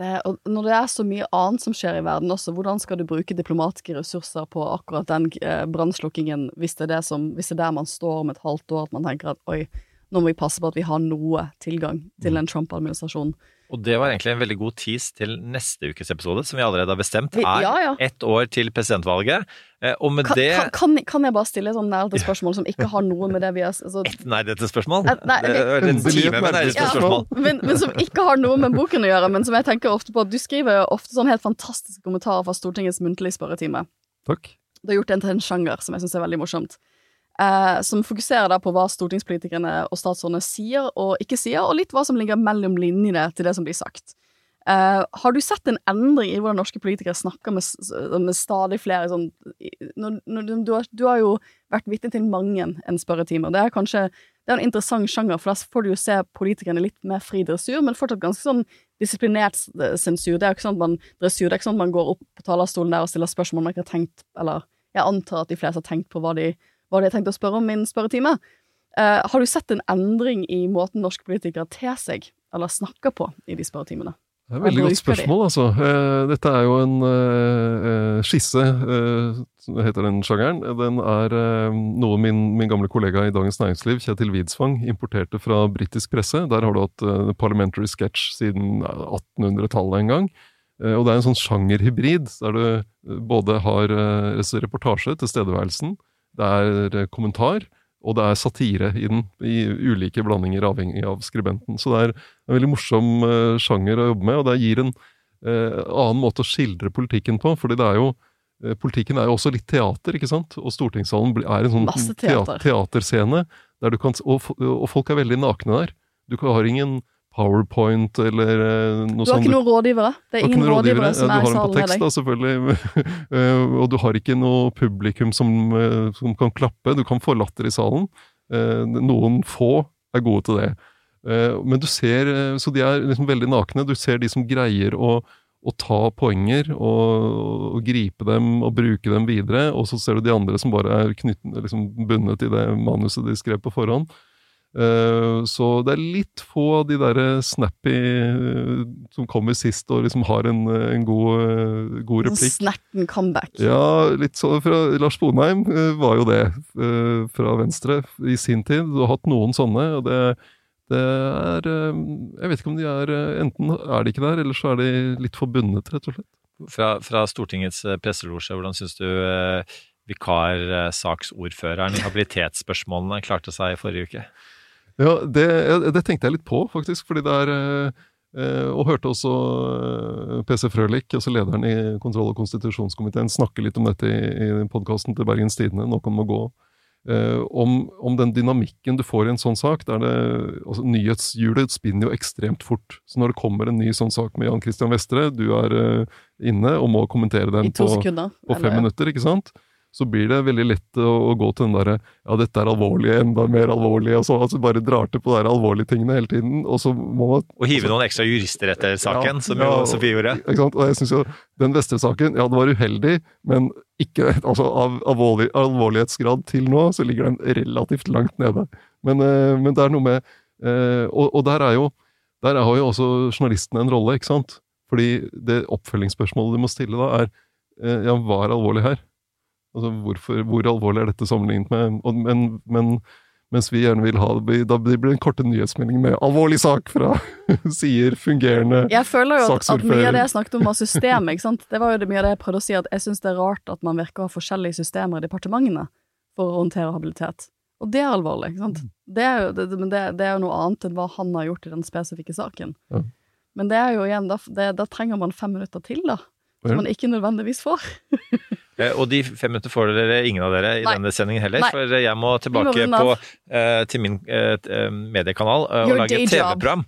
Det, og når det er så mye annet som skjer i verden også, hvordan skal du bruke diplomatiske ressurser på akkurat den eh, brannslukkingen, hvis, hvis det er der man står om et halvt år, at man tenker at oi, nå må vi passe på at vi har noe tilgang til den en Trump-administrasjon. Og det var egentlig en veldig god tease til neste ukes episode, som vi allerede har bestemt er ja, ja. ett år til presidentvalget. Eh, Og med Kan, det kan, kan, jeg bare stille et sånn nerdete spørsmål som ikke har noe med det vi har altså, [laughs] Nerdete spørsmål? Eh, nei, en time med nerdete spørsmål. spørsmål. men, men som ikke har noe med boken å gjøre, men som jeg tenker ofte på. Du skriver jo ofte sånn helt fantastiske kommentarer fra Stortingets muntlige spørretime. Takk. Du har gjort det til en sjanger som jeg syns er veldig morsomt. Eh, som fokuserer på hva stortingspolitikerne og statsrådene sier og ikke sier, og litt hva som ligger mellom linjene til det som blir sagt. Eh, har du sett en endring i hvordan norske politikere snakker med, med stadig flere sånn når, når, du, har, du har jo vært vitne til mange en spørretime, og det er kanskje det er en interessant sjanger, for da får du jo se politikerne litt mer fri dressur, men fortsatt ganske sånn disiplinert sensur. Det er jo ikke sånn at man dressur, det er ikke sånn at man går opp på talerstolen der og stiller spørsmål man ikke har tenkt, eller jeg antar at de fleste har tenkt på hva de, hva det jeg tenkte å spørre om min spørretime. Eh, har du sett en endring i måten norske politikere ter seg, eller snakker på, i de spørretimene? Det er et veldig godt spørsmål, altså. Eh, dette er jo en eh, skisse, heter den sjangeren. Den er noe min, min gamle kollega i Dagens Næringsliv, Kjetil Widsvang, importerte fra britisk presse. Der har du hatt parliamentary sketch siden eh, 1800-tallet en gang. Og det er en sånn sjangerhybrid, der du både har reportasje, tilstedeværelsen, det er eh, kommentar, og det er satire i den, i ulike blandinger avhengig av skribenten. Så det er en veldig morsom eh, sjanger å jobbe med, og det gir en eh, annen måte å skildre politikken på. fordi det er jo Politikken er jo også litt teater, ikke sant? Og stortingssalen er en sånn teater. teaterscene, der du kan, og, og folk er veldig nakne der. Du har ingen powerpoint eller noe sånt. Du har ikke noen rådgivere? Det er ingen rådgivere, rådgivere som er Du har dem på tekst, da, selvfølgelig. [laughs] Eh, og du har ikke noe publikum som, eh, som kan klappe. Du kan få latter i salen. Eh, Noen få er gode til det. Eh, Men du ser eh, Så de er liksom veldig nakne. Du ser de som greier å, å ta poenger og, og gripe dem og bruke dem videre, og så ser du de andre som bare er knytten, liksom bundet i det manuset de skrev på forhånd. Eh, Så det er litt få av de der snappy eh, som kommer sist og liksom har en, eh, en god, god replikk. Snerten comeback. Ja, litt sånn fra Lars Bonheim var jo det, fra Venstre i sin tid. Du har hatt noen sånne, og det, det er Jeg vet ikke om de er Enten er de ikke der, eller så er de litt forbundet, rett og slett. Fra, fra Stortingets presselosje, hvordan syns du eh, vikarsaksordføreren habilitetsspørsmålene klarte seg i forrige uke? Ja, det, det tenkte jeg litt på, faktisk, fordi det er eh, eh, Og hørte også eh, PC Frølich, altså lederen i kontroll- og konstitusjonskomiteen, snakke litt om dette i, i podkasten til Bergens Tidende, 'Noen må gå'. eh, om, om den dynamikken du får i en sånn sak. der det, altså Nyhetshjulet spinner jo ekstremt fort. Så når det kommer en ny sånn sak med Jan Christian Vestre, du er inne og må kommentere den på, sekunder, på fem minutter, ikke sant? Så blir det veldig lett å, gå til den derre Ja, dette er alvorlig, enda mer alvorlig, og så altså bare drar til på de alvorlige tingene hele tiden, og så må man Og hive noen ekstra jurister etter saken, Ja, som ja, Sofie gjorde. Ikke sant? Og jeg synes jo den Vestre-saken, ja, det var uheldig, men ikke [laughs] Altså, av alvorlig, alvorlighetsgrad til nå, så ligger den relativt langt nede. Men, eh, men det er noe med eh, og, og der er jo Der har jo også journalistene en rolle, ikke sant? Fordi det oppfølgingsspørsmålet du må stille da, er eh, ja, hva er alvorlig her? Altså, hvorfor, hvor alvorlig er dette sammenlignet med og, men, men mens vi gjerne vil ha det, da blir det en korte nyhetsmelding med 'alvorlig sak' fra [laughs] sier fungerende Jeg føler jo at, at mye av det jeg snakket om var systemet, ikke sant. Det var jo det mye av det jeg prøvde å si, at jeg syns det er rart at man virker å ha forskjellige systemer i departementene for å håndtere habilitet. Og det er alvorlig, ikke sant. Det er jo, det, men det, det er jo noe annet enn hva han har gjort i den spesifikke saken. Ja. Men det er jo igjen, da, da trenger man fem minutter til, da. Som man ikke nødvendigvis får. [laughs] Eh, Og de fem minutter får dere ingen av dere i Nei. denne sendingen heller, Nei. for jeg må tilbake på, eh, til min eh, mediekanal og Your lage et. TV-program.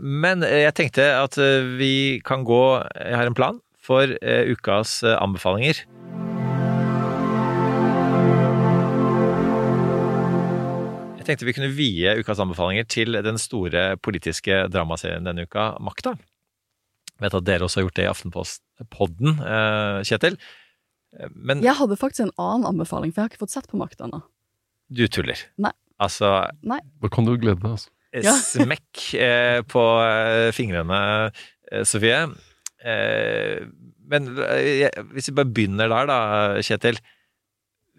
Men jeg tenkte at vi kan gå Jeg har en plan for ukas anbefalinger. Jeg tenkte vi kunne vie ukas anbefalinger til den store politiske dramaserien denne uka, Makta. Jeg vet at dere også har gjort det i Aftenpodden, eh, Kjetil. Eh, Men Jeg hadde faktisk en annen anbefaling, for jeg har ikke fått sett på Makt ennå. du tuller. Nei. Altså, Nei. Da kan du glede deg, altså. Ja. smekk eh, på eh, fingrene, eh, Sofie. Eh, men eh, jeg- hvis vi bare begynner der, da, Kjetil.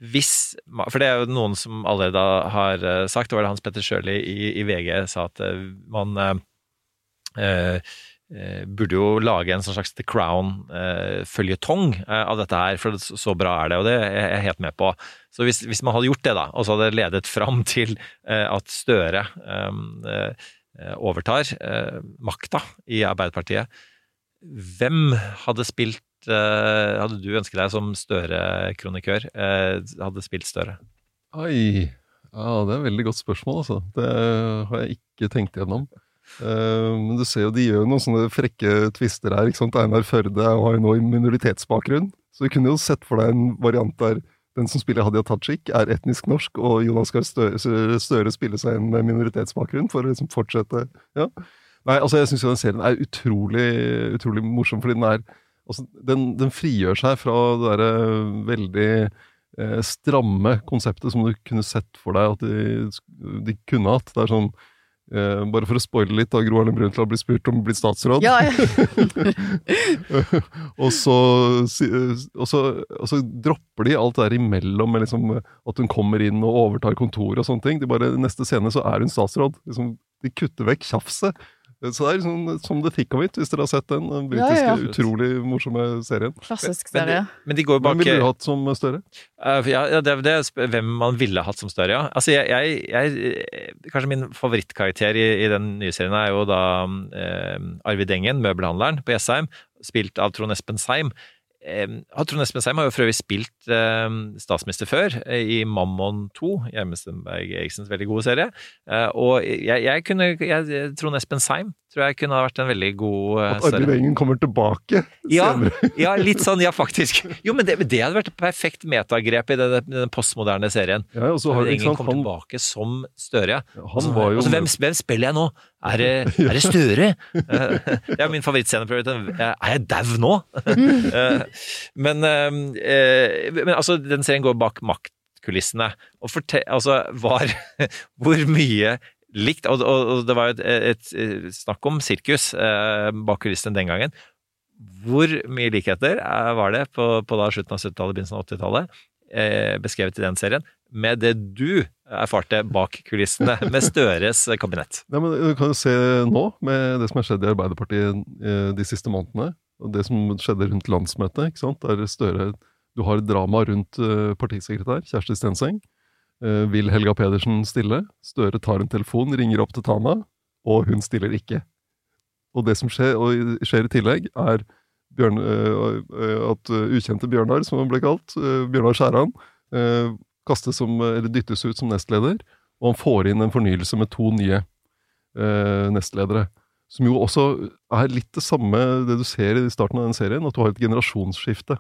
Hvis For det er jo noen som allerede har eh, sagt, det var det Hans Petter Sjøli i, i VG sa at eh, man eh, eh, eh, burde jo lage en sånn slags The Crown-føljetong eh, av dette her, for så bra er det, og det er jeg helt med på. Så hvis, hvis man hadde gjort det, da, og så hadde det ledet fram [laughs] til eh, at Støre eh, eh, overtar eh, makta i Arbeiderpartiet, hvem hadde spilt eh, Hadde du ønsket deg som Støre-kronikør? Eh, hadde spilt Støre? Oi ja, det er et veldig godt spørsmål, altså. Det har jeg ikke tenkt igjennom. Eh, men du ser jo, de gjør noen sånne frekke tvister her, ikke sant. Einar Førde har jo nå en minoritetsbakgrunn, så du kunne jo sett for deg en variant der den som spiller Hadia Tajik, er etnisk norsk, og Jonas Gahr Støre, Støre spiller seg inn med minoritetsbakgrunn for å liksom fortsette Ja. Nei, altså jeg syns den serien er utrolig, utrolig morsom, fordi den er altså, den, den frigjør seg fra det derre veldig eh, stramme konseptet som du kunne sett for deg at de, de kunne hatt. Det er sånn eh, Bare for å spoile litt, da Gro Harlem Brundtland blir spurt om å bli statsråd. Ja, ja. [laughs] og, så, og, så, og så dropper de alt der imellom, med liksom at hun kommer inn og overtar kontoret og sånne ting. De bare, Neste scene så er hun statsråd. Liksom, de kutter vekk tjafset. Så det er liksom som The Thick of It, hvis dere har sett den. Den britiske, Ja, ja. utrolig morsomme serien. Klassisk Men, serie. men de går bak Hvem ville du hatt som Støre? Uh, ja, ja, det, det er hvem man ville hatt som Støre, ja. Altså, jeg, jeg, jeg Kanskje min favorittkarakter i, i den nye serien er jo da eh, Arvid Engen, møbelhandleren på Jessheim, spilt av Trond Espen Seim. Trond Espen Seim har jo for øvrig spilt statsminister før, eh, i Mammon 2, Gjermestenberg Eriksens veldig gode serie. Eh, og jeg, jeg kunne jeg, Trond Espen Seim tror jeg kunne ha vært en veldig god uh, At Engen kommer tilbake ja, senere. [laughs] ja, litt sånn, ja faktisk. Jo, men det, det hadde vært et perfekt metagrep i denne, den postmoderne serien. Ja, og så har- Ingen kommer han- tilbake som Støre, ja. han Altså, var jo- altså, hvem, hvem spiller jeg nå? Er det, [laughs] er det Støre? Eh, [laughs] det er min favorittscene. Er jeg dau nå? Eh, men, eh, men altså, den serien går bak maktkulissene. Og fortell, altså, var Hvor mye likt Og, og, og det var jo et, et, snakk om sirkus eh, bak kulissene den gangen. Hvor mye likheter eh, var det på, på da slutten av 70-tallet, begynnelsen av 80-tallet, eh, beskrevet i den serien, med det du erfarte bak kulissene med Støres kabinett? [laughs] Ja, men Du kan jo se nå, med det som har skjedd i Arbeiderpartiet eh, de siste månedene, og det som skjedde rundt landsmøtet, ikke sant? der Støre Du har drama rundt eh, partisekretær Kjersti Stenseng. Eh, Vil Helga Pedersen stille? Støre tar en telefon, ringer opp til Tana, og hun stiller ikke. Og det som skjer, skjer i tillegg, er Bjørn, eh, eh, at ukjente Bjørnar, som han ble kalt, Bjørnar Skjæran, kastes som, eller dyttes ut som nestleder, og han får inn en fornyelse med to nye nestledere. Som jo også er litt det samme det du ser i starten av den serien, at du har et generasjonsskifte.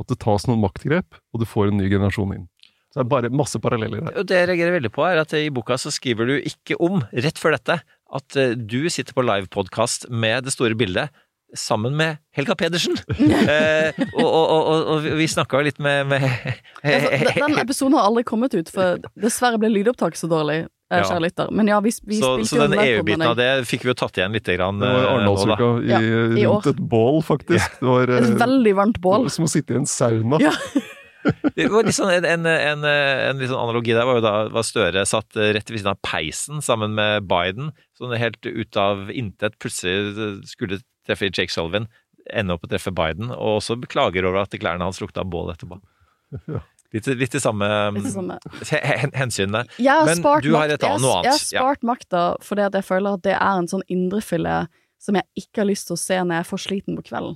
At det tas noen maktgrep, og du får en ny generasjon inn. Så det er bare masse paralleller her. Og det jeg reagerer veldig på, er at i boka så skriver du ikke om, rett før dette, at eh, du sitter på livepodkast med det store bildet sammen med Helga Pedersen. [laughs] eh, og, og, og, og vi snakka jo litt med, med Altså, den- [laughs] den episoden har aldri kommet ut, for dessverre ble lydopptaket så dårlig, eh, Ja. lytter. Men ja, vi, vi så, så den EU-biten av det fikk vi jo tatt igjen litt. Grann, Det var eh, nå. Arendalsuka i, Ja, i år. rundt et bål, faktisk. Det var Et veldig varmt bål. som å sitte i en sauna. Det var litt sånn, en, en, en, en litt sånn analogi der var jo da var Støre satt rett ved siden av peisen sammen med Biden. Sånn helt ut av intet plutselig skulle treffe Jake Sullivan, ende opp å treffe Biden, og også beklager over at klærne hans lukta bål etterpå. Ja. Litt, litt det samme, samme. hensynet. Jeg har Men spart du har et annet, jeg, noe har- Jeg har annet. Ja. makta fordi at jeg føler at det er en sånn indrefilet som jeg ikke har lyst til å se når jeg er for sliten på kvelden.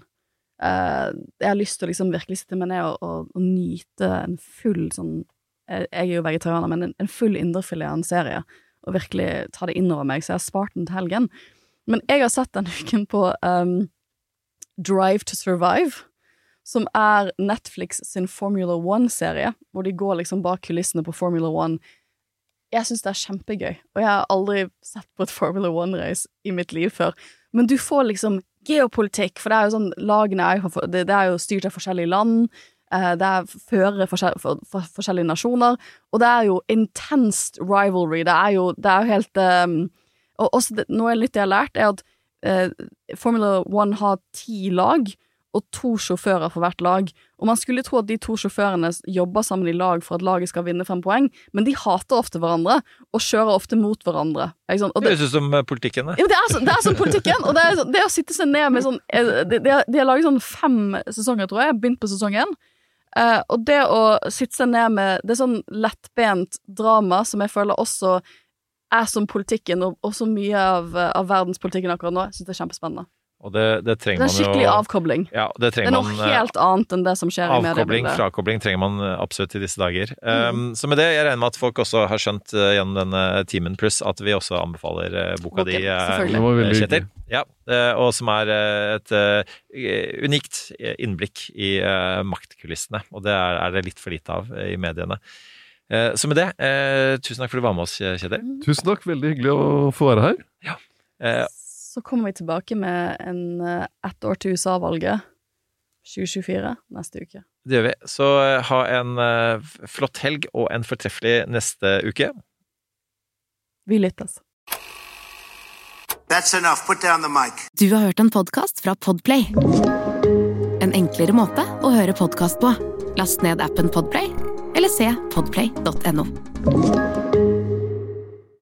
Eh, jeg har lyst til å liksom virkelig sitte meg ned og, og, og nyte en full sånn Jeg er jo vegetarianer, men en, en full indrefilet av en serie, og virkelig ta det innover meg, så jeg har spart den til helgen. Men jeg har sett denne [laughs] uken på um, Drive to Survive, som er Netflix sin Formula One-serie, hvor de går liksom bak kulissene på Formula One. Jeg syns det er kjempegøy, og jeg har aldri sett på et Formula One-race i mitt liv før. Men du får liksom geopolitikk, for det er jo sånn lagene er jo, det, er jo styrt av forskjellige land. eh, Det er førere forskjell, for, for, forskjellige nasjoner, og det er jo intenst rivalry. Det er jo, det er jo helt um, Og også det, noe litt jeg har lært, er at uh, Formula One har ti lag, og to sjåfører for hvert lag. Og man skulle tro at de to sjåførene jobber sammen i lag for at laget skal vinne fem poeng, men de hater ofte hverandre, og kjører ofte mot hverandre. Ikke Det høres ut som eh, politikken, det. jo, det er, så, det er som politikken, og det, er, det å sitte seg ned med sånn eh, De, de, har- laget sånn fem sesonger, tror jeg. Begynt på sesong én. Uh, og det å sitte seg ned med Det er sånn lettbent drama som jeg føler også er som politikken, og, og så mye av, av verdenspolitikken akkurat nå. Jeg syns det er kjempespennende. Og det, det trenger er jo Det er skikkelig avkobling. Ja, det Det er noe man. eh, helt annet enn det som skjer i Avkobling, frakobling trenger man eh, absolutt i disse dager. Mm. Um, så med det, jeg regner med at folk også har skjønt uh, gjennom denne timen pluss at vi også anbefaler uh, boka okay, di, selvfølgelig. Det var veldig Kjetil. Ja, eh, og som er et unikt innblikk i maktkulissene, og det er, er det litt for lite av i mediene. Eh, Så med det, eh, tusen takk for at du var med oss, Kjetil. Tusen takk, veldig hyggelig å få være her. Eh, Så kommer vi tilbake med en eh, ett år til USA-valget 2024 neste uke. Det gjør vi. Så eh, ha en eh, flott helg og en fortreffelig neste uke. Vi lyttes. That's enough. Put down the mic. Du har hørt en podkast fra Podplay. En enklere måte å høre podkast på. Last ned appen Podplay, eller se podplay.no.